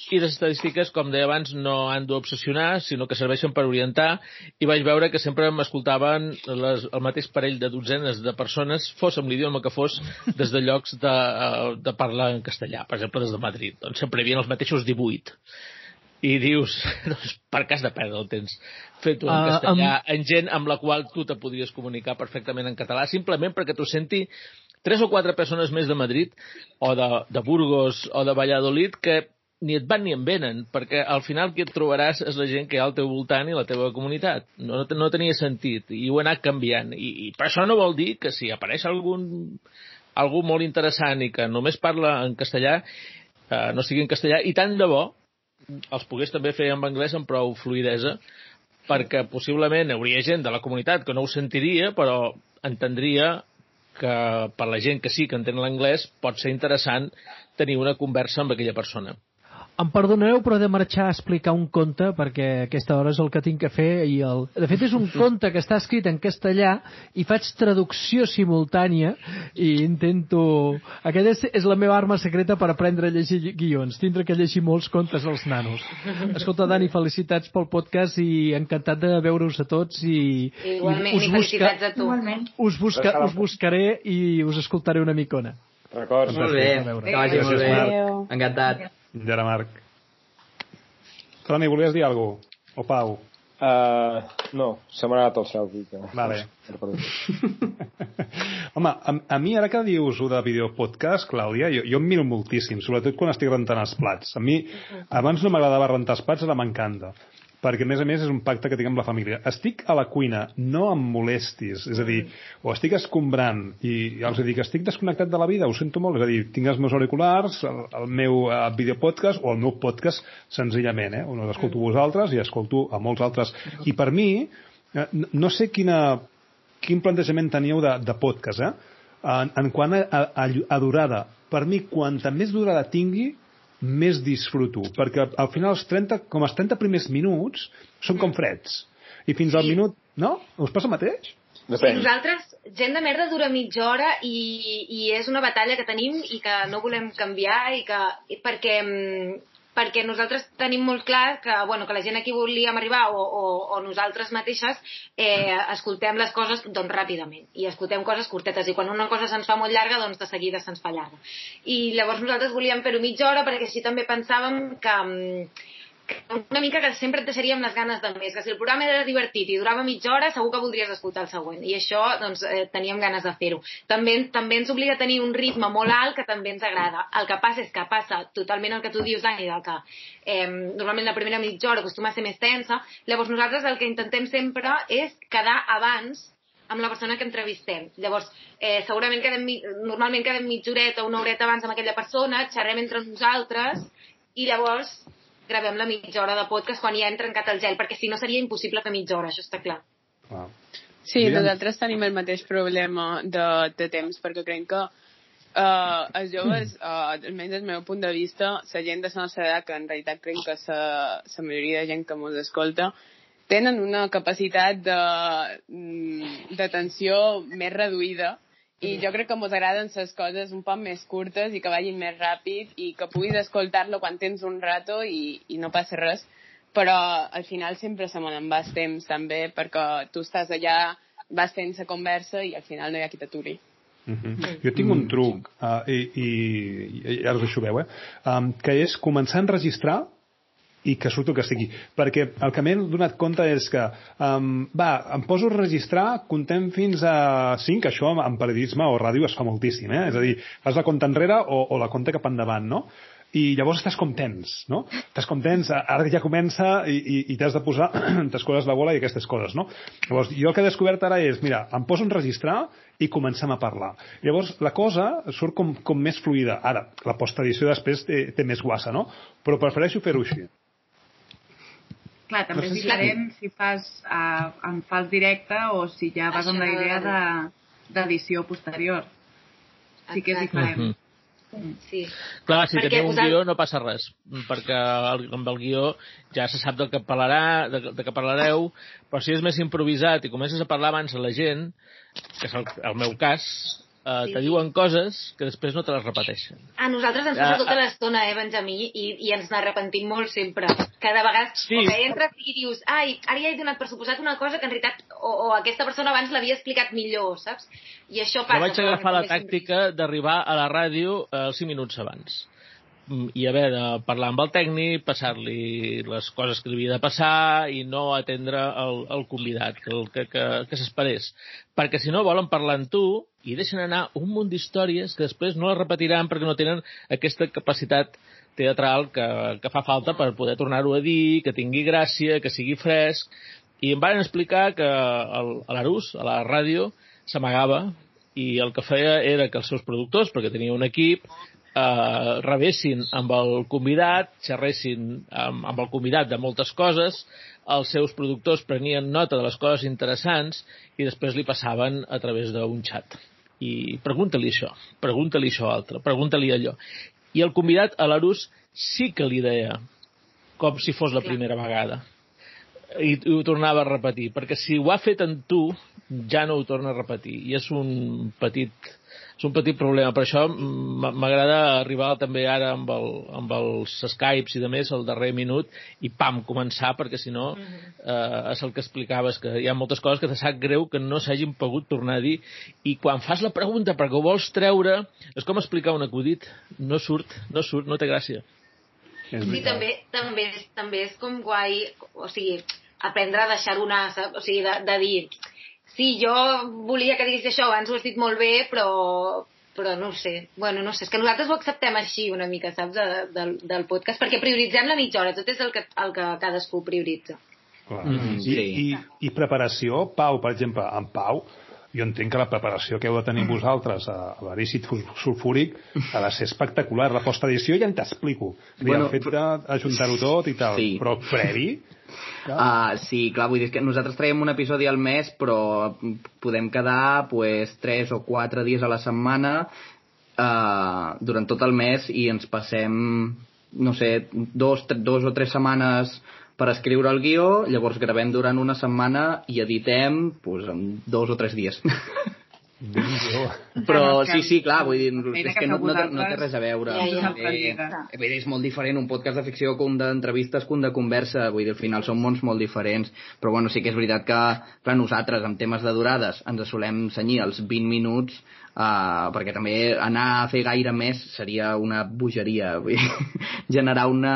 i les estadístiques, com deia abans, no han d'obsessionar, sinó que serveixen per orientar, i vaig veure que sempre m'escoltaven el mateix parell de dotzenes de persones, fos amb l'idioma que fos, des de llocs de, eh, de parlar en castellà, per exemple, des de Madrid. Doncs sempre hi havia els mateixos 18 i dius, doncs, per cas de perdre el temps fet-ho en uh, castellà, amb... en gent amb la qual tu te podries comunicar perfectament en català, simplement perquè t'ho senti tres o quatre persones més de Madrid o de, de Burgos o de Valladolid que ni et van ni en venen, perquè al final qui et trobaràs és la gent que hi ha al teu voltant i la teva comunitat. No, no tenia sentit, i ho he anat canviant. I, i per això no vol dir que si apareix algun, algú molt interessant i que només parla en castellà, eh, no sigui en castellà, i tant de bo els pogués també fer en anglès amb prou fluidesa, perquè possiblement hauria gent de la comunitat que no ho sentiria, però entendria que per la gent que sí que entén l'anglès pot ser interessant tenir una conversa amb aquella persona. Em perdonareu, però he de marxar a explicar un conte, perquè aquesta hora és el que tinc que fer. I el... De fet, és un conte que està escrit en castellà i faig traducció simultània i intento... Aquesta és, és la meva arma secreta per aprendre a llegir guions. Tindré que llegir molts contes als nanos. Escolta, Dani, felicitats pel podcast i encantat de veure-us a tots. I, Igualment, i, us i felicitats a tu. Igualment. Us, busca, us buscaré i us escoltaré una micona. D'acord. Molt bé, que vagi molt bé. Encantat. Ja era Marc. Toni, volies dir alguna cosa? O Pau? Uh, no, se m'ha anat el selfie. Que... Vale. Home, a, a mi ara que dius de videopodcast, Clàudia, jo, jo em miro moltíssim, sobretot quan estic rentant els plats. A mi, abans no m'agradava rentar els plats, ara m'encanta perquè a més a més és un pacte que tinc amb la família. Estic a la cuina, no em molestis, és a dir, o estic escombrant i els dic, estic desconnectat de la vida, ho sento molt, és a dir, tinc els meus auriculars, el, el meu uh, videopodcast o el meu podcast senzillament, eh? on escolto vosaltres i escolto a molts altres. I per mi, eh, no sé quina, quin plantejament teníeu de, de podcast, eh? En, en quant a, a, a durada, per mi, quanta més durada tingui, més disfruto, perquè al final els 30, com els 30 primers minuts són com freds. I fins sí. al minut... No? Us passa el mateix? Depèn. Sí, nosaltres, gent de merda dura mitja hora i, i és una batalla que tenim i que no volem canviar i que, perquè mm, perquè nosaltres tenim molt clar que, bueno, que la gent aquí volíem arribar o, o, o nosaltres mateixes eh, escoltem les coses doncs, ràpidament. I escoltem coses curtetes. I quan una cosa se'ns fa molt llarga doncs de seguida se'ns fa llarga. I llavors nosaltres volíem fer-ho mitja hora perquè així també pensàvem que, mm, una mica que sempre et deixaríem les ganes de més, que si el programa era divertit i durava mitja hora, segur que voldries escoltar el següent. I això, doncs, eh, teníem ganes de fer-ho. També, també ens obliga a tenir un ritme molt alt que també ens agrada. El que passa és que passa totalment el que tu dius, Dani, del que eh, normalment la primera mitja hora acostuma a ser més tensa. Llavors nosaltres el que intentem sempre és quedar abans amb la persona que entrevistem. Llavors, eh, segurament quedem, normalment quedem mitja horeta una horeta abans amb aquella persona, xerrem entre nosaltres i llavors gravem la mitja hora de podcast quan ja hem trencat el gel, perquè si no seria impossible fer mitja hora, això està clar. Wow. Sí, Mira. nosaltres tenim el mateix problema de, de temps, perquè creiem que uh, els joves, uh, almenys del meu punt de vista, la gent de la nostra edat, que en realitat crec que la majoria de gent que ens escolta, tenen una capacitat mm, d'atenció més reduïda i jo crec que ens agraden les coses un poc més curtes i que vagin més ràpid i que puguis escoltar-lo quan tens un rato i, i no passa res. Però al final sempre se me'n vas temps també perquè tu estàs allà, vas fent la conversa i al final no hi ha qui t'aturi. Mhm. -huh. Jo tinc un truc, uh, i, i, i ara us deixo veu, eh? Um, que és començar a enregistrar i que surto que estigui. Perquè el que m'he donat compte és que, um, va, em poso a registrar, contem fins a 5, això en periodisme o ràdio es fa moltíssim, eh? És a dir, fas la compta enrere o, o la compta cap endavant, no? i llavors estàs com tens, no? Estàs com tens, ara ja comença i, i, i t'has de posar, t'escores la bola i aquestes coses, no? Llavors, jo el que he descobert ara és, mira, em poso a enregistrar i comencem a parlar. Llavors, la cosa surt com, com més fluida. Ara, la postedició després té, té més guassa, no? Però prefereixo fer-ho així. Clar, també és diferent si fas uh, en fals directe o si ja vas amb la idea d'edició de, posterior. Sí que és diferent. Uh -huh. Sí. Clar, si perquè teniu un guió no passa res, perquè el, amb el guió ja se sap del que parlarà, de, de què parlareu, però si és més improvisat i comences a parlar abans a la gent, que és el, el meu cas, eh, sí. te diuen coses que després no te les repeteixen. A nosaltres ens passa tota l'estona, eh, Benjamí, i, i ens n'arrepentim molt sempre. Cada vegada, sí. o que entres i dius, ai, ara ja he donat per suposat una cosa que en realitat, o, o aquesta persona abans l'havia explicat millor, saps? I això passa. Jo vaig agafar la tàctica d'arribar a la ràdio eh, 5 minuts abans Mm, i haver de parlar amb el tècnic, passar-li les coses que li havia de passar i no atendre el, el convidat, el, que, que, que s'esperés. Perquè si no volen parlar amb tu i deixen anar un munt d'històries que després no les repetiran perquè no tenen aquesta capacitat teatral que, que fa falta per poder tornar-ho a dir, que tingui gràcia, que sigui fresc. I em van explicar que el, a l'Arús, a la ràdio, s'amagava i el que feia era que els seus productors, perquè tenia un equip, eh, rebessin amb el convidat, xerressin amb, amb el convidat de moltes coses, els seus productors prenien nota de les coses interessants i després li passaven a través d'un xat. I pregunta-li això, pregunta-li això altre, pregunta-li allò. I el convidat a l'Arús sí que li deia, com si fos la primera vegada. I, ho tornava a repetir, perquè si ho ha fet en tu, ja no ho torna a repetir. I és un petit és un petit problema. Per això m'agrada arribar també ara amb, el, amb els Skypes i de més al darrer minut i pam, començar, perquè si no eh, és el que explicaves, que hi ha moltes coses que te sap greu que no s'hagin pogut tornar a dir i quan fas la pregunta perquè ho vols treure és com explicar un acudit. No surt, no surt, no té gràcia. Sí, també, també, també és com guai, o sigui, aprendre a deixar una, o sigui, de, de dir, Sí, jo volia que diguis això, abans ho has dit molt bé, però, però no sé. Bueno, no sé, és que nosaltres ho acceptem així una mica, saps, de, de, del podcast, perquè prioritzem la mitja hora, tot és el que, el que cadascú prioritza. Clar. Mm -hmm. I, sí. i, I preparació, Pau, per exemple, en Pau, jo entenc que la preparació que heu de tenir vosaltres a, a l'arícid sulfúric ha de ser espectacular. La postedició ja en t'explico. Bueno, el fet d'ajuntar-ho tot i tal, sí. però previ Uh, sí, clar, vull dir que nosaltres traiem un episodi al mes, però podem quedar pues, 3 o 4 dies a la setmana uh, durant tot el mes i ens passem, no sé, dos, dos o tres setmanes per escriure el guió, llavors gravem durant una setmana i editem pues, en dos o tres dies. Però sí, sí, clar, vull dir, és que que no, no, té, no té res a veure. Ja, ja. Eh, eh, és molt diferent un podcast de ficció que un d'entrevistes que un de conversa, vull dir, al final són mons molt diferents, però bueno, sí que és veritat que, clar, nosaltres amb temes de durades ens solem senyir els 20 minuts uh, perquè també anar a fer gaire més seria una bogeria, vull dir, generar una,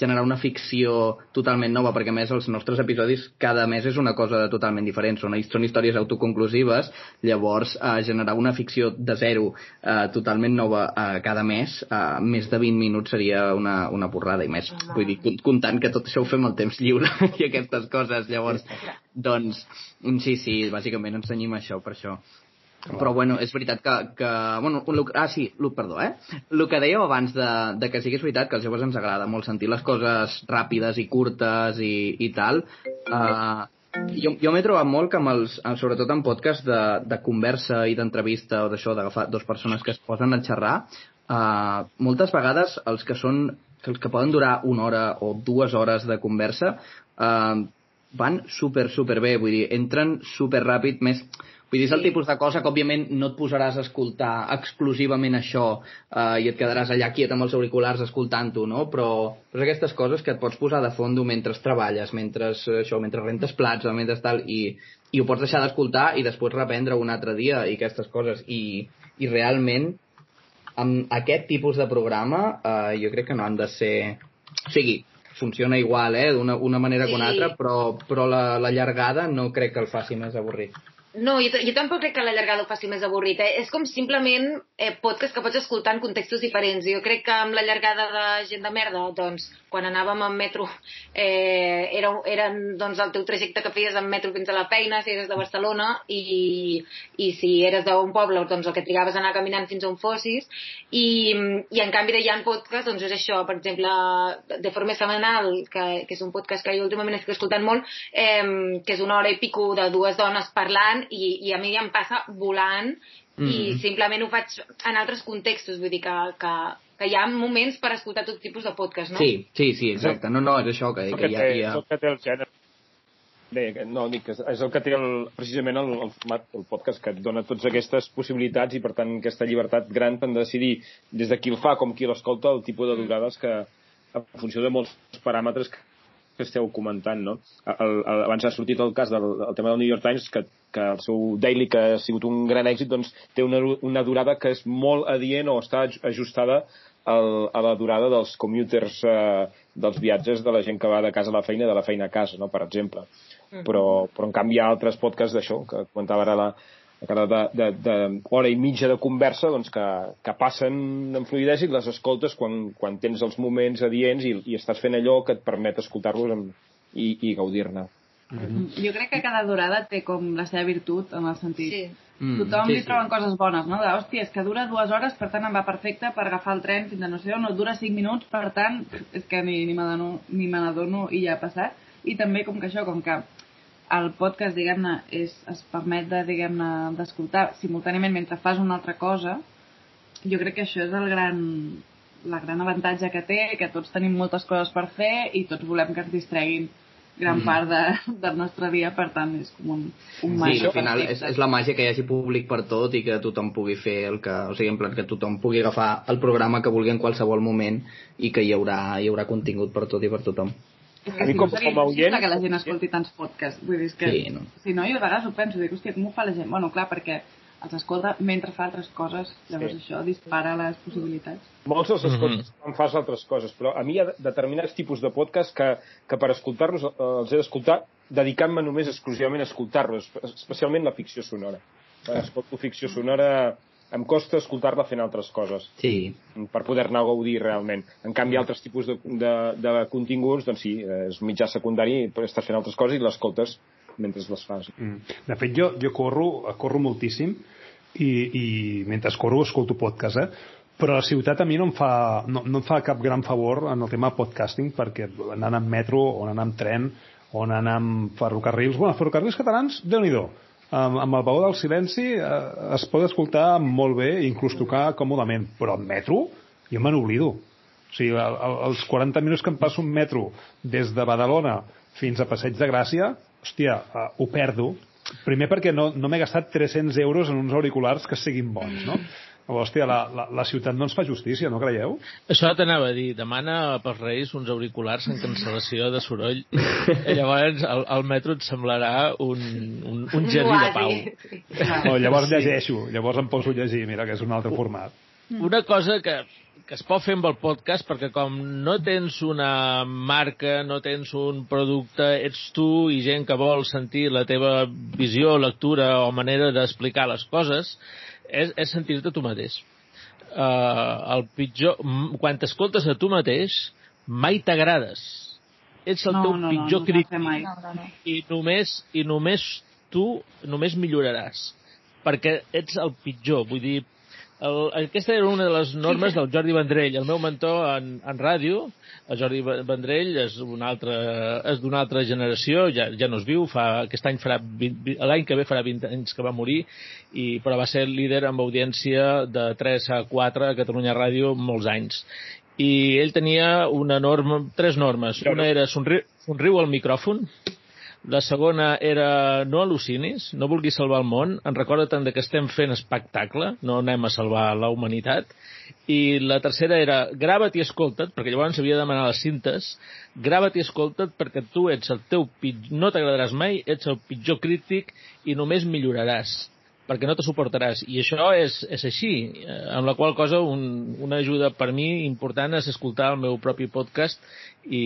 generar una ficció totalment nova, perquè més els nostres episodis cada mes és una cosa totalment diferent, són, són històries autoconclusives, llavors uh, generar una ficció de zero uh, totalment nova uh, cada mes, uh, més de 20 minuts seria una, una porrada, i més, vull dir, comptant que tot això ho fem al temps lliure i aquestes coses, llavors, doncs, sí, sí, bàsicament ens tenyim això, per això. Però bueno, és veritat que... que bueno, un, ah, sí, Luc, perdó, eh? El que dèieu abans de, de que és veritat que als joves ens agrada molt sentir les coses ràpides i curtes i, i tal. Uh, jo jo m'he trobat molt que amb els, amb- sobretot en podcast de, de conversa i d'entrevista o d'això, d'agafar dues persones que es posen a xerrar, uh, moltes vegades els que són els que poden durar una hora o dues hores de conversa uh, van super, super bé, vull dir, entren super ràpid, més... Vull dir, és el tipus de cosa que, òbviament, no et posaràs a escoltar exclusivament això eh, i et quedaràs allà quiet amb els auriculars escoltant-ho, no? Però, però aquestes coses que et pots posar de fondo mentre treballes, mentre, eh, això, mentre rentes plats mentre tal, i, i ho pots deixar d'escoltar i després reprendre un altre dia i aquestes coses. I, i realment, amb aquest tipus de programa, eh, jo crec que no han de ser... O sigui, funciona igual, eh, d'una una manera que una Sí. altra, però, però la, la llargada no crec que el faci més avorrit. No, jo, jo tampoc crec que la llargada ho faci més avorrit. Eh? És com simplement eh, podcast que pots escoltar en contextos diferents. Jo crec que amb la llargada de gent de merda, doncs, quan anàvem en metro, eh, era, era doncs, el teu trajecte que feies en metro fins a la feina, si eres de Barcelona, i, i si eres d'un poble, doncs el que trigaves a anar caminant fins on fossis. I, i en canvi, hi ha podcast, doncs és això, per exemple, de forma setmanal, que, que és un podcast que jo últimament estic escoltant molt, eh, que és una hora i pico de dues dones parlant, i, i a mi em passa volant, mm. i Mhm. simplement ho faig en altres contextos, vull dir que, que, que hi ha moments per escoltar tot tipus de podcast, no? Sí, sí, sí, exacte. No, no, és això, que, És que que, hi ha... té, Hi és ha... el que té el gènere. Bé, que- no, dic que és- és el que té el, precisament el, el format, el podcast, que et dona totes aquestes possibilitats i, per tant, aquesta llibertat gran per decidir des de qui el fa com qui l'escolta el tipus de durades que, en funció de molts paràmetres que, que esteu comentant, no? El, el, abans ha sortit el cas del el tema del New York Times, que, que el seu daily, que ha sigut un gran èxit, doncs té una, una durada que és molt adient o està aj- ajustada al, a la durada dels commuters, eh, dels viatges de la gent que va de casa a la feina de la feina a casa, no? per exemple. Però, però en canvi hi ha altres podcasts d'això, que comentava ara la, de, de, de hora i mitja de conversa doncs que, que passen en fluidesa i les escoltes quan, quan tens els moments adients i, i estàs fent allò que et permet escoltar-los amb- i, i gaudir-ne. Jo crec que cada durada té com la seva virtut, en el sentit... Sí. Mm, Tothom sí, li sí. troben coses bones, no? De, hòstia, és que dura dues hores, per tant em va perfecte per agafar el tren fins a no sé on, no dura cinc minuts, per tant, és que ni, ni me n'adono ni me n'adono i ja ha passat. I també com que això, com que el podcast, diguem-ne, es permet de, diguem-ne, d'escoltar simultàniament mentre fas una altra cosa, jo crec que això és el gran, la gran avantatge que té, que tots tenim moltes coses per fer i tots volem que ens distreguin gran Mhm. part de, del nostre dia, per tant, és com un, un Sí, màgic al final és, és la màgia que hi hagi públic per tot i que tothom pugui fer el que... O sigui, en plan, que tothom pugui agafar el programa que vulgui en qualsevol moment i que hi haurà, hi haurà contingut per tot i per tothom. A que mi com- com a oient- que la gent escolti tants podcasts. Vull dir, que, Sí, no. si no, jo a vegades ho penso, dic, hòstia, com ho fa la gent? Bueno, clar, perquè els escolta mentre fa altres coses, llavors Sí. això dispara les possibilitats. Molts els escoltes quan fas altres coses, però a mi hi ha determinats tipus de podcast que, que per escoltar-los eh, els he d'escoltar dedicant-me només exclusivament a escoltar-los, especialment la ficció sonora. Quan escolto ficció sonora em costa escoltar-la fent altres coses Sí, per poder-ne gaudir realment. En canvi, altres tipus de, de, de continguts, doncs sí, és mitjà secundari, però estàs fent altres coses i l'escoltes mentre les fas. Mm. De fet, jo, jo corro, corro moltíssim i, i mentre corro escolto podcast, eh? però la ciutat a mi no em, fa, no, no em fa cap gran favor en el tema podcasting perquè anant amb metro o anant amb tren o anant amb ferrocarrils bueno, ferrocarrils catalans, déu nhi amb, amb el vagó del silenci eh, es pot escoltar molt bé i inclús tocar còmodament però en metro jo me n'oblido o sigui, el, el, els 40 minuts que em passo un metro des de Badalona fins a Passeig de Gràcia, hòstia, uh, ho perdo Primer perquè no, no m'he gastat 300 euros en uns auriculars que siguin bons, no? Hòstia, la, la, la ciutat no ens fa justícia, no creieu? Això t'anava a dir. Demana pels Reis uns auriculars en cancel·lació de soroll. I llavors el, el metro et semblarà un, un, un jardí de pau. No, llavors llegeixo, llavors em poso a llegir, mira, que és un altre format. Una cosa que, que es pot fer amb el podcast, perquè com no tens una marca, no tens un producte, ets tu i gent que vol sentir la teva visió, lectura o manera d'explicar les coses, és, és sentir-te tu mateix. Uh, el pitjor... Quan t'escoltes a tu mateix, mai t'agrades. Ets el No, teu no, no, pitjor no de crític mai. No, no, no. i només, i només tu només milloraràs perquè ets el pitjor vull dir, el, aquesta era una de les normes del Jordi Vendrell, el meu mentor en, en ràdio. El Jordi Vendrell és una altra, és d'una altra generació, ja, ja no es viu, fa, aquest any farà 20 l'any que ve farà 20 anys que va morir, i, però va ser líder amb audiència de 3 a 4 a Catalunya Ràdio molts anys. I ell tenia una norma, tres normes. Una era somriu, somriu al micròfon, la segona era no al·lucinis, no vulguis salvar el món, en recorda-te'n de que estem fent espectacle, no anem a salvar la humanitat. I la tercera era grava't i escolta't, perquè llavors havia de demanar les cintes, grava't i escolta't perquè tu ets el teu pitjor, no t'agradaràs mai, ets el pitjor crític i només milloraràs perquè no te suportaràs. I això és, és així, eh, amb la qual cosa un, una ajuda per mi important és escoltar el meu propi podcast i,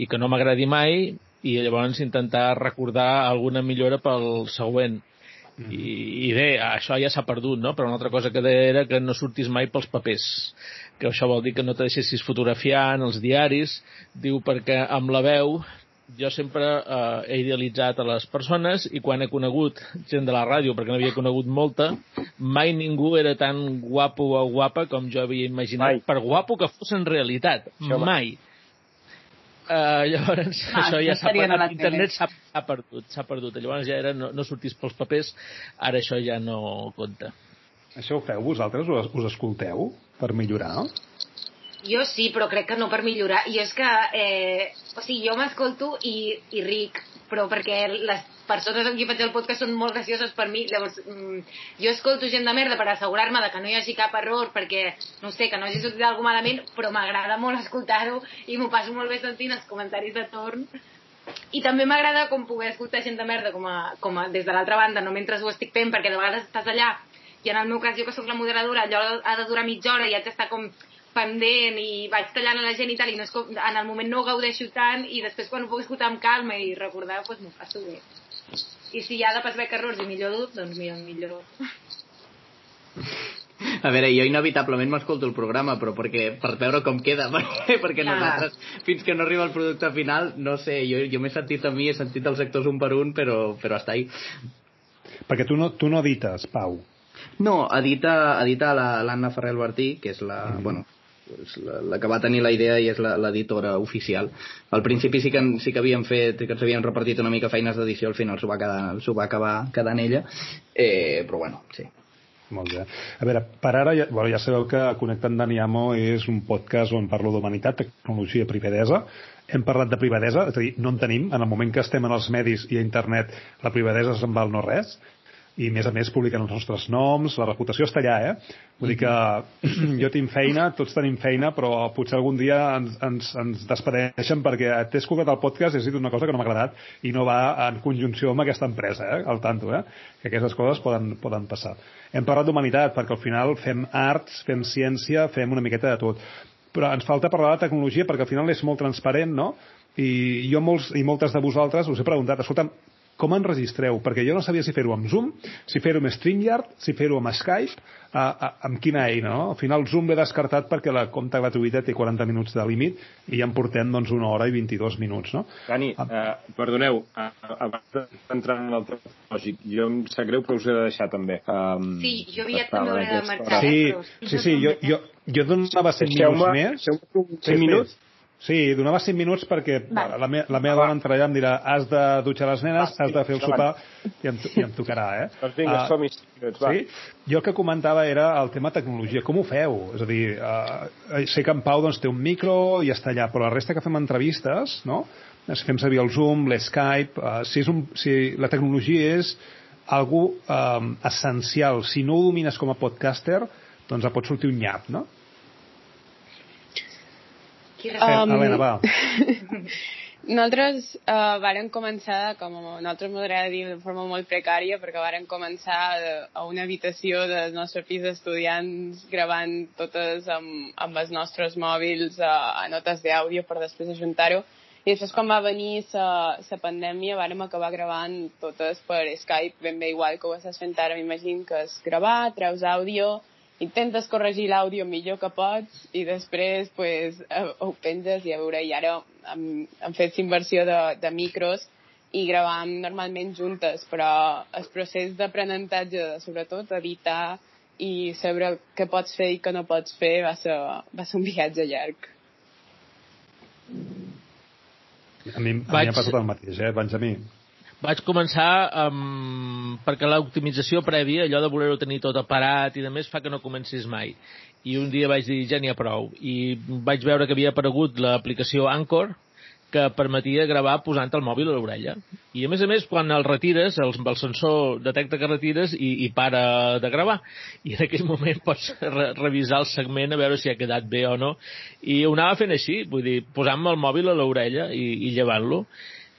i que no m'agradi mai i llavors intentar recordar alguna millora pel següent. I, i bé, això ja s'ha perdut, no? Però una altra cosa que deia era que no sortis mai pels papers que això vol dir que no te deixessis fotografiar en els diaris diu perquè amb la veu jo sempre eh, he idealitzat a les persones i quan he conegut gent de la ràdio, perquè n'havia conegut molta, mai ningú era tan guapo o guapa com jo havia imaginat, Mai. per guapo que fos en realitat, Això va. Uh, llavors, Ah, això ja s'ha perdut, internet s'ha perdut, s'ha perdut. Llavors ja era no, no sortís pels papers, ara això ja no compta. Això ho feu vosaltres? Us, us escolteu per millorar? Jo sí, però crec que no per millorar. I és que, eh, o sigui, jo m'escolto i, i ric, però perquè les persones amb qui faig el podcast són molt gracioses per mi. Llavors, mm, jo escolto gent de merda per assegurar-me de que no hi hagi cap error, perquè, no sé, que no hagi sortit alguna malament, però m'agrada molt escoltar-ho i m'ho passo molt bé sentint els comentaris de torn. I també m'agrada com poder escoltar gent de merda com a, com a, des de l'altra banda, no mentre ho estic fent, perquè de vegades estàs allà i en el meu cas jo que sóc la moderadora allò ha de durar mitja hora i haig d'estar com pendent i vaig tallant a la gent i tal i no és com, en el moment no ho gaudeixo tant i després quan ho puc escoltar amb calma i recordar doncs m'ho passo bé i si hi ha de pas veure errors i millor dur doncs millor, millor A veure, jo inevitablement m'escolto el programa, però perquè, per veure com queda, perquè, perquè Clar. nosaltres, fins que no arriba el producte final, no sé, jo, jo m'he sentit a mi, he sentit els actors un per un, però, però està ahí. Perquè tu no, tu no edites, Pau. No, edita, edita la- l'Anna Ferrer Albertí, que és la, mm. bueno, és la, la que va tenir la idea i és l'editora oficial. Al principi sí que, sí que havíem fet, que ens havíem repartit una mica feines d'edició, al final s'ho va, quedar, va acabar quedant ella, eh, però bueno, sí. Molt bé. A veure, per ara ja, bueno, ja sabeu que Connectant Daniamo és un podcast on parlo d'humanitat, tecnologia i privadesa. Hem parlat de privadesa, és a dir, no en tenim. En el moment que estem en els medis i a internet, la privadesa se'n val no res i a més a més publiquen els nostres noms, la reputació està allà, eh? Vull dir que jo tinc feina, tots tenim feina, però potser algun dia ens, ens, ens despedeixen perquè t'he escoltat el podcast i has dit una cosa que no m'ha agradat i no va en conjunció amb aquesta empresa, eh? Al tanto, eh? Que aquestes coses poden, poden passar. Hem parlat d'humanitat perquè al final fem arts, fem ciència, fem una miqueta de tot. Però ens falta parlar de tecnologia perquè al final és molt transparent, no? I jo molts, i moltes de vosaltres us he preguntat, escolta'm, com enregistreu? Perquè jo no sabia si fer-ho amb Zoom, si fer-ho amb StreamYard, si fer-ho amb Skype, a, a, amb quina eina, no? Al final Zoom l'he descartat perquè la compta gratuïta té 40 minuts de límit i ja en portem doncs una hora i 22 minuts, no? Dani, Ah. eh, perdoneu, eh, abans d'entrar en el lògic, jo em sap greu però us he de deixar també. Um, Sí, jo aviat també hauré de marxar. Sí, però- sí, sí, jo, jo, jo donava 100 minuts més. deixeu 5 Sí, sí. minuts? Sí, donava 5 minuts perquè Vale. la, me, la meva dona entrarà allà i em dirà has de dutxar les nenes, Va, has de fer el sopar i em, i em tocarà, eh? Doncs vinga, Ah, som-hi 5 minuts, va. Sí? Jo el que comentava era el tema tecnologia. Com ho feu? És a dir, uh, sé que en Pau doncs, té un micro i està allà, però la resta que fem entrevistes, no? Si fem servir el Zoom, l'Skype, uh, si, és un, si la tecnologia és algú um, essencial. Si no ho domines com a podcaster, doncs et pot sortir un nyap, no? Um, Helena, va. Nosaltres uh, vàrem començar, com a nosaltres m'agrada dir, de forma molt precària, perquè vàrem començar de, a una habitació del nostre pis d'estudiants gravant totes amb, amb els nostres mòbils a, a notes d'àudio per després ajuntar-ho. I després, quan va venir la pandèmia, vàrem acabar gravant totes per Skype, ben bé igual que ho estàs fent ara, m'imagino que és gravar, treus àudio, intentes corregir l'àudio millor que pots i després pues, ho penges i a veure, i ara hem, hem fet inversió de, de micros i gravàvem normalment juntes, però el procés d'aprenentatge, sobretot editar i saber què pots fer i què no pots fer va ser, va ser un viatge llarg. A mi, a Vaig- mi m'ha passat el mateix, eh, Benjamí? Vaig començar amb... perquè l'optimització prèvia, allò de voler-ho tenir tot aparat i de més, fa que no comencis mai. I un dia vaig dir, ja n'hi ha prou. I vaig veure que havia aparegut l'aplicació Anchor, que permetia gravar posant el mòbil a l'orella. I a més a més, quan el retires, el, el sensor detecta que retires i, i para de gravar. I en aquell moment pots re revisar el segment a veure si ha quedat bé o no. I ho anava fent així, vull dir, posant-me el mòbil a l'orella i, i llevant-lo.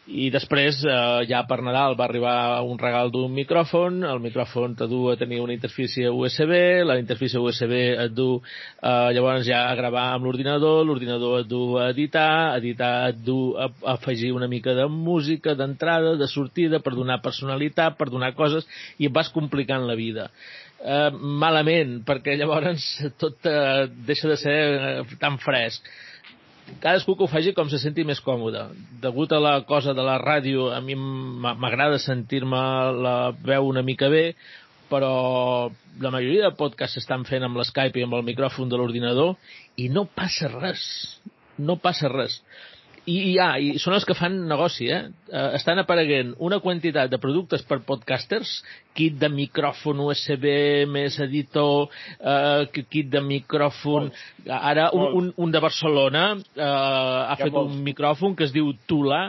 I després, eh, ja per Nadal, va arribar un regal d'un micròfon, el micròfon te du a tenir una interfície USB, la interfície USB et du eh, llavors ja a gravar amb l'ordinador, l'ordinador et du a editar, editar et du a, afegir una mica de música, d'entrada, de sortida, per donar personalitat, per donar coses, i et vas complicant la vida. Eh, malament, perquè llavors tot eh, deixa de ser eh, tan fresc cadascú que ho faci com se senti més còmode. Degut a la cosa de la ràdio, a mi m'agrada sentir-me la veu una mica bé, però la majoria de podcasts s'estan fent amb l'Skype i amb el micròfon de l'ordinador i no passa res. No passa res. I, i, ah, i són els que fan negoci, eh? eh? Estan apareguent una quantitat de productes per podcasters, kit de micròfon USB més editor, eh, kit de micròfon... Ara un, un, un de Barcelona eh, ha fet molts. un micròfon que es diu Tula,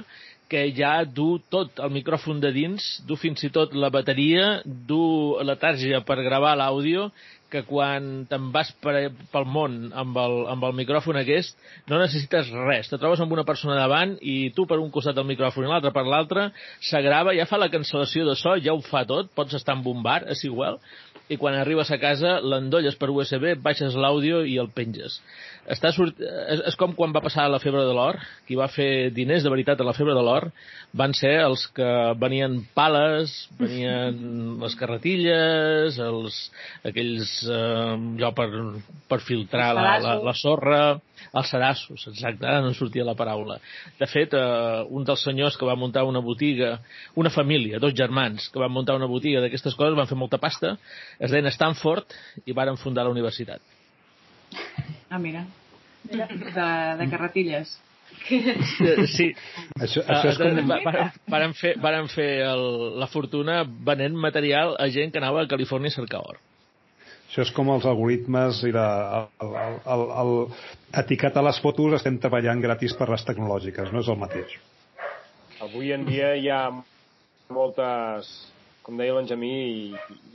que ja du tot el micròfon de dins, du fins i tot la bateria, du la tarja per gravar l'àudio, que quan te'n vas per, pel món amb el, amb el micròfon aquest no necessites res. Te trobes amb una persona davant i tu per un costat del micròfon i l'altre per l'altre, s'agrava, ja fa la cancel·lació de so, ja ho fa tot, pots estar en un bar, és igual, i quan arribes a casa l'endolles per USB, baixes l'àudio i el penges. Està sort... és, és com quan va passar la febre de l'or, qui va fer diners de veritat a la febre de l'or van ser els que venien pales, venien les carretilles, els, aquells eh, allò per, per filtrar la, la, la sorra, els sedassos, exacte, ara no em sortia la paraula. De fet, eh, un dels senyors que va muntar una botiga, una família, dos germans, que van muntar una botiga d'aquestes coses, van fer molta pasta, es deien Stanford i varen fundar la universitat. Ah, mira. De, de carretilles. Eh, Sí, Això, això és com... Va- varen, varen fer, varen fer el, la fortuna venent material a gent que anava a Califòrnia a cercar or. Això és com els algoritmes i la, el, el, el, el, etiquetar les fotos estem treballant gratis per les tecnològiques, no és el mateix. Avui en dia hi ha moltes, com deia l'Enjamí,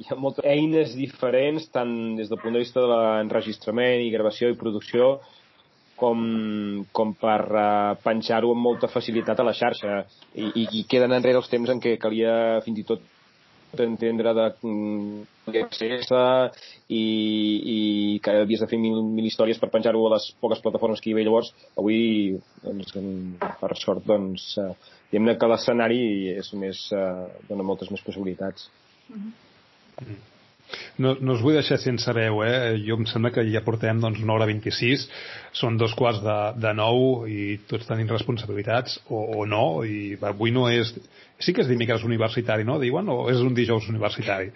hi ha moltes eines diferents, tant des del punt de vista de l'enregistrament i gravació i producció, com, com per uh, penjar-ho amb molta facilitat a la xarxa. I, i, I queden enrere els temps en què calia fins i tot entendre de mm, accés i, i que havies de fer mil, mil històries per penjar-ho a les poques plataformes que hi havia llavors avui doncs, per sort doncs, eh, diguem-ne que l'escenari és més, eh, dona moltes més possibilitats No, no us vull deixar sense veu, eh? Jo em sembla que ja portem doncs, una hora 26, són dos quarts de, de nou i tots tenim responsabilitats, o, o no, i avui no és... Sí que és dimecres universitari, no? Diuen, o és un dijous universitari?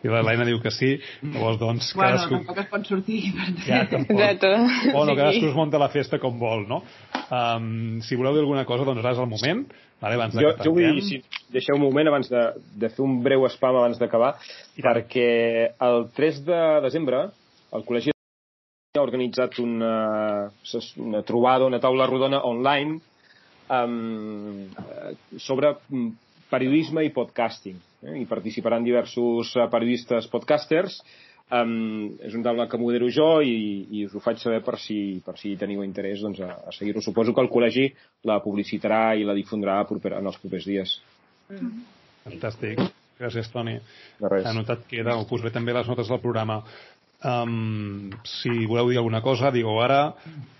I l'Helena diu que sí, llavors doncs Bueno, cadascú... tampoc es pot sortir. Ja, tampoc. Exacte. Bueno, Sí. cadascú es munta la festa com vol, no? Um, si voleu dir alguna cosa, doncs ara és el moment, vale, abans jo, jo vull, si deixeu un moment abans de, de fer un breu spam abans d'acabar, perquè el 3 de desembre el col·legi ha organitzat una, una trobada, una taula rodona online um, sobre periodisme i podcasting. Eh? I participaran diversos eh, periodistes podcasters. Um, és un taula que modero jo i, i us ho faig saber per si, per si teniu interès doncs, a, a seguir-ho. Suposo que el col·legi la publicitarà i la difondrà proper, en els propers dies. Mm. Fantàstic. Gràcies, Toni. De res. Anotat queda, ho posaré també les notes del programa. Um, si voleu dir alguna cosa, digueu ara,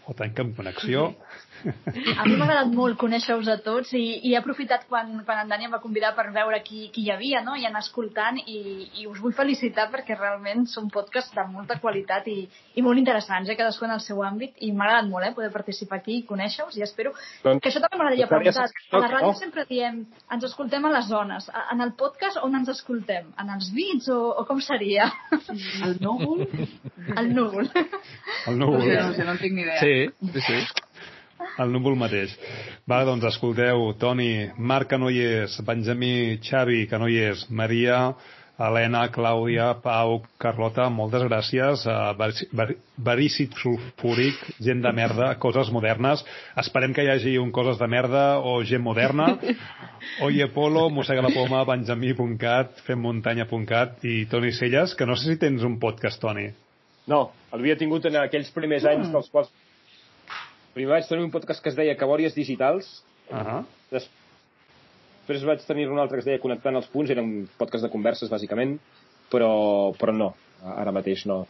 o tanquem connexió. A mi m'ha agradat molt conèixer-vos a tots i, i he aprofitat quan, quan en Dani em va convidar per veure qui, qui hi havia no? i anar escoltant i, i us vull felicitar perquè realment són podcasts de molta qualitat i, i molt interessants, eh? cadascú en el seu àmbit i m'ha agradat molt eh? poder participar aquí i conèixer-vos i espero Doncs, que això també m'agradaria preguntar. A la ràdio no? sempre diem ens escoltem a les zones. A- En el podcast on ens escoltem? En els bits o, o com seria? El núvol? El núvol. El No núvol. sé, no sé, no en tinc ni idea. Sí, sí, sí. El núvol mateix. Va, doncs escolteu, Toni, Marc que no hi és, Benjamí, Xavi que no hi és, Maria, Helena, Clàudia, Pau, Carlota, moltes gràcies. Uh, Verícid sulfúric, gent de merda, coses modernes. Esperem que hi hagi un coses de merda o gent moderna. Oye Polo, Mossega la Poma, Benjamí.cat, femmuntanya.cat i Toni Celles, que no sé si tens un podcast, Toni. No, l'havia tingut en aquells primers anys dels quals... Primer vaig tenir un podcast que es deia Cabòries Digitals, Uh -huh. després vaig tenir un altre que es deia Connectant els punts, era un podcast de converses, bàsicament, però, però no, ara mateix no.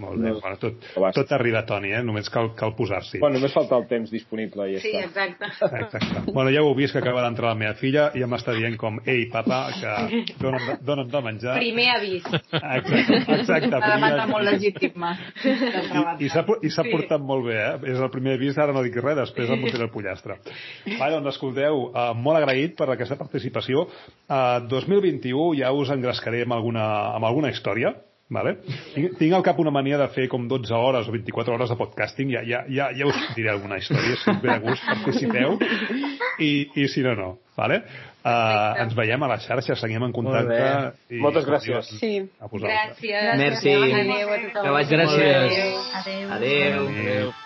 Molt bé. No. Bueno, tot, tot arriba, Toni, eh? Només cal, cal posar-s'hi. Bueno, només falta el temps disponible i ja Sí, està. exacte. Exacte. Bueno, ja ho heu vist que acaba d'entrar la meva filla i ja m'està dient com, ei, papa, que dona'm, de- dona'm de menjar. Primer avís. Exacte, exacte. Ha de matar primer- molt legítim. I, i s'ha i s'ha portat molt bé, eh? És el primer avís, ara no dic res, després em muntaré el pollastre. Va, doncs escolteu, uh, molt agraït per aquesta participació. Uh, 2021 ja us engrescaré amb alguna, amb alguna història, Vale? Tinc, tinc al cap una mania de fer com 12 hores o 24 hores de podcasting, ja, ja, ja, ja us diré alguna història, si us ve de gust, participeu, i, i si no, no. Vale? Uh, ens veiem a la xarxa, seguim en contacte. I, Moltes gràcies. Sí. A vosaltres. Gràcies. Merci. Adéu a tothom. Que vagi gràcies. Adéu. Adéu. Adéu.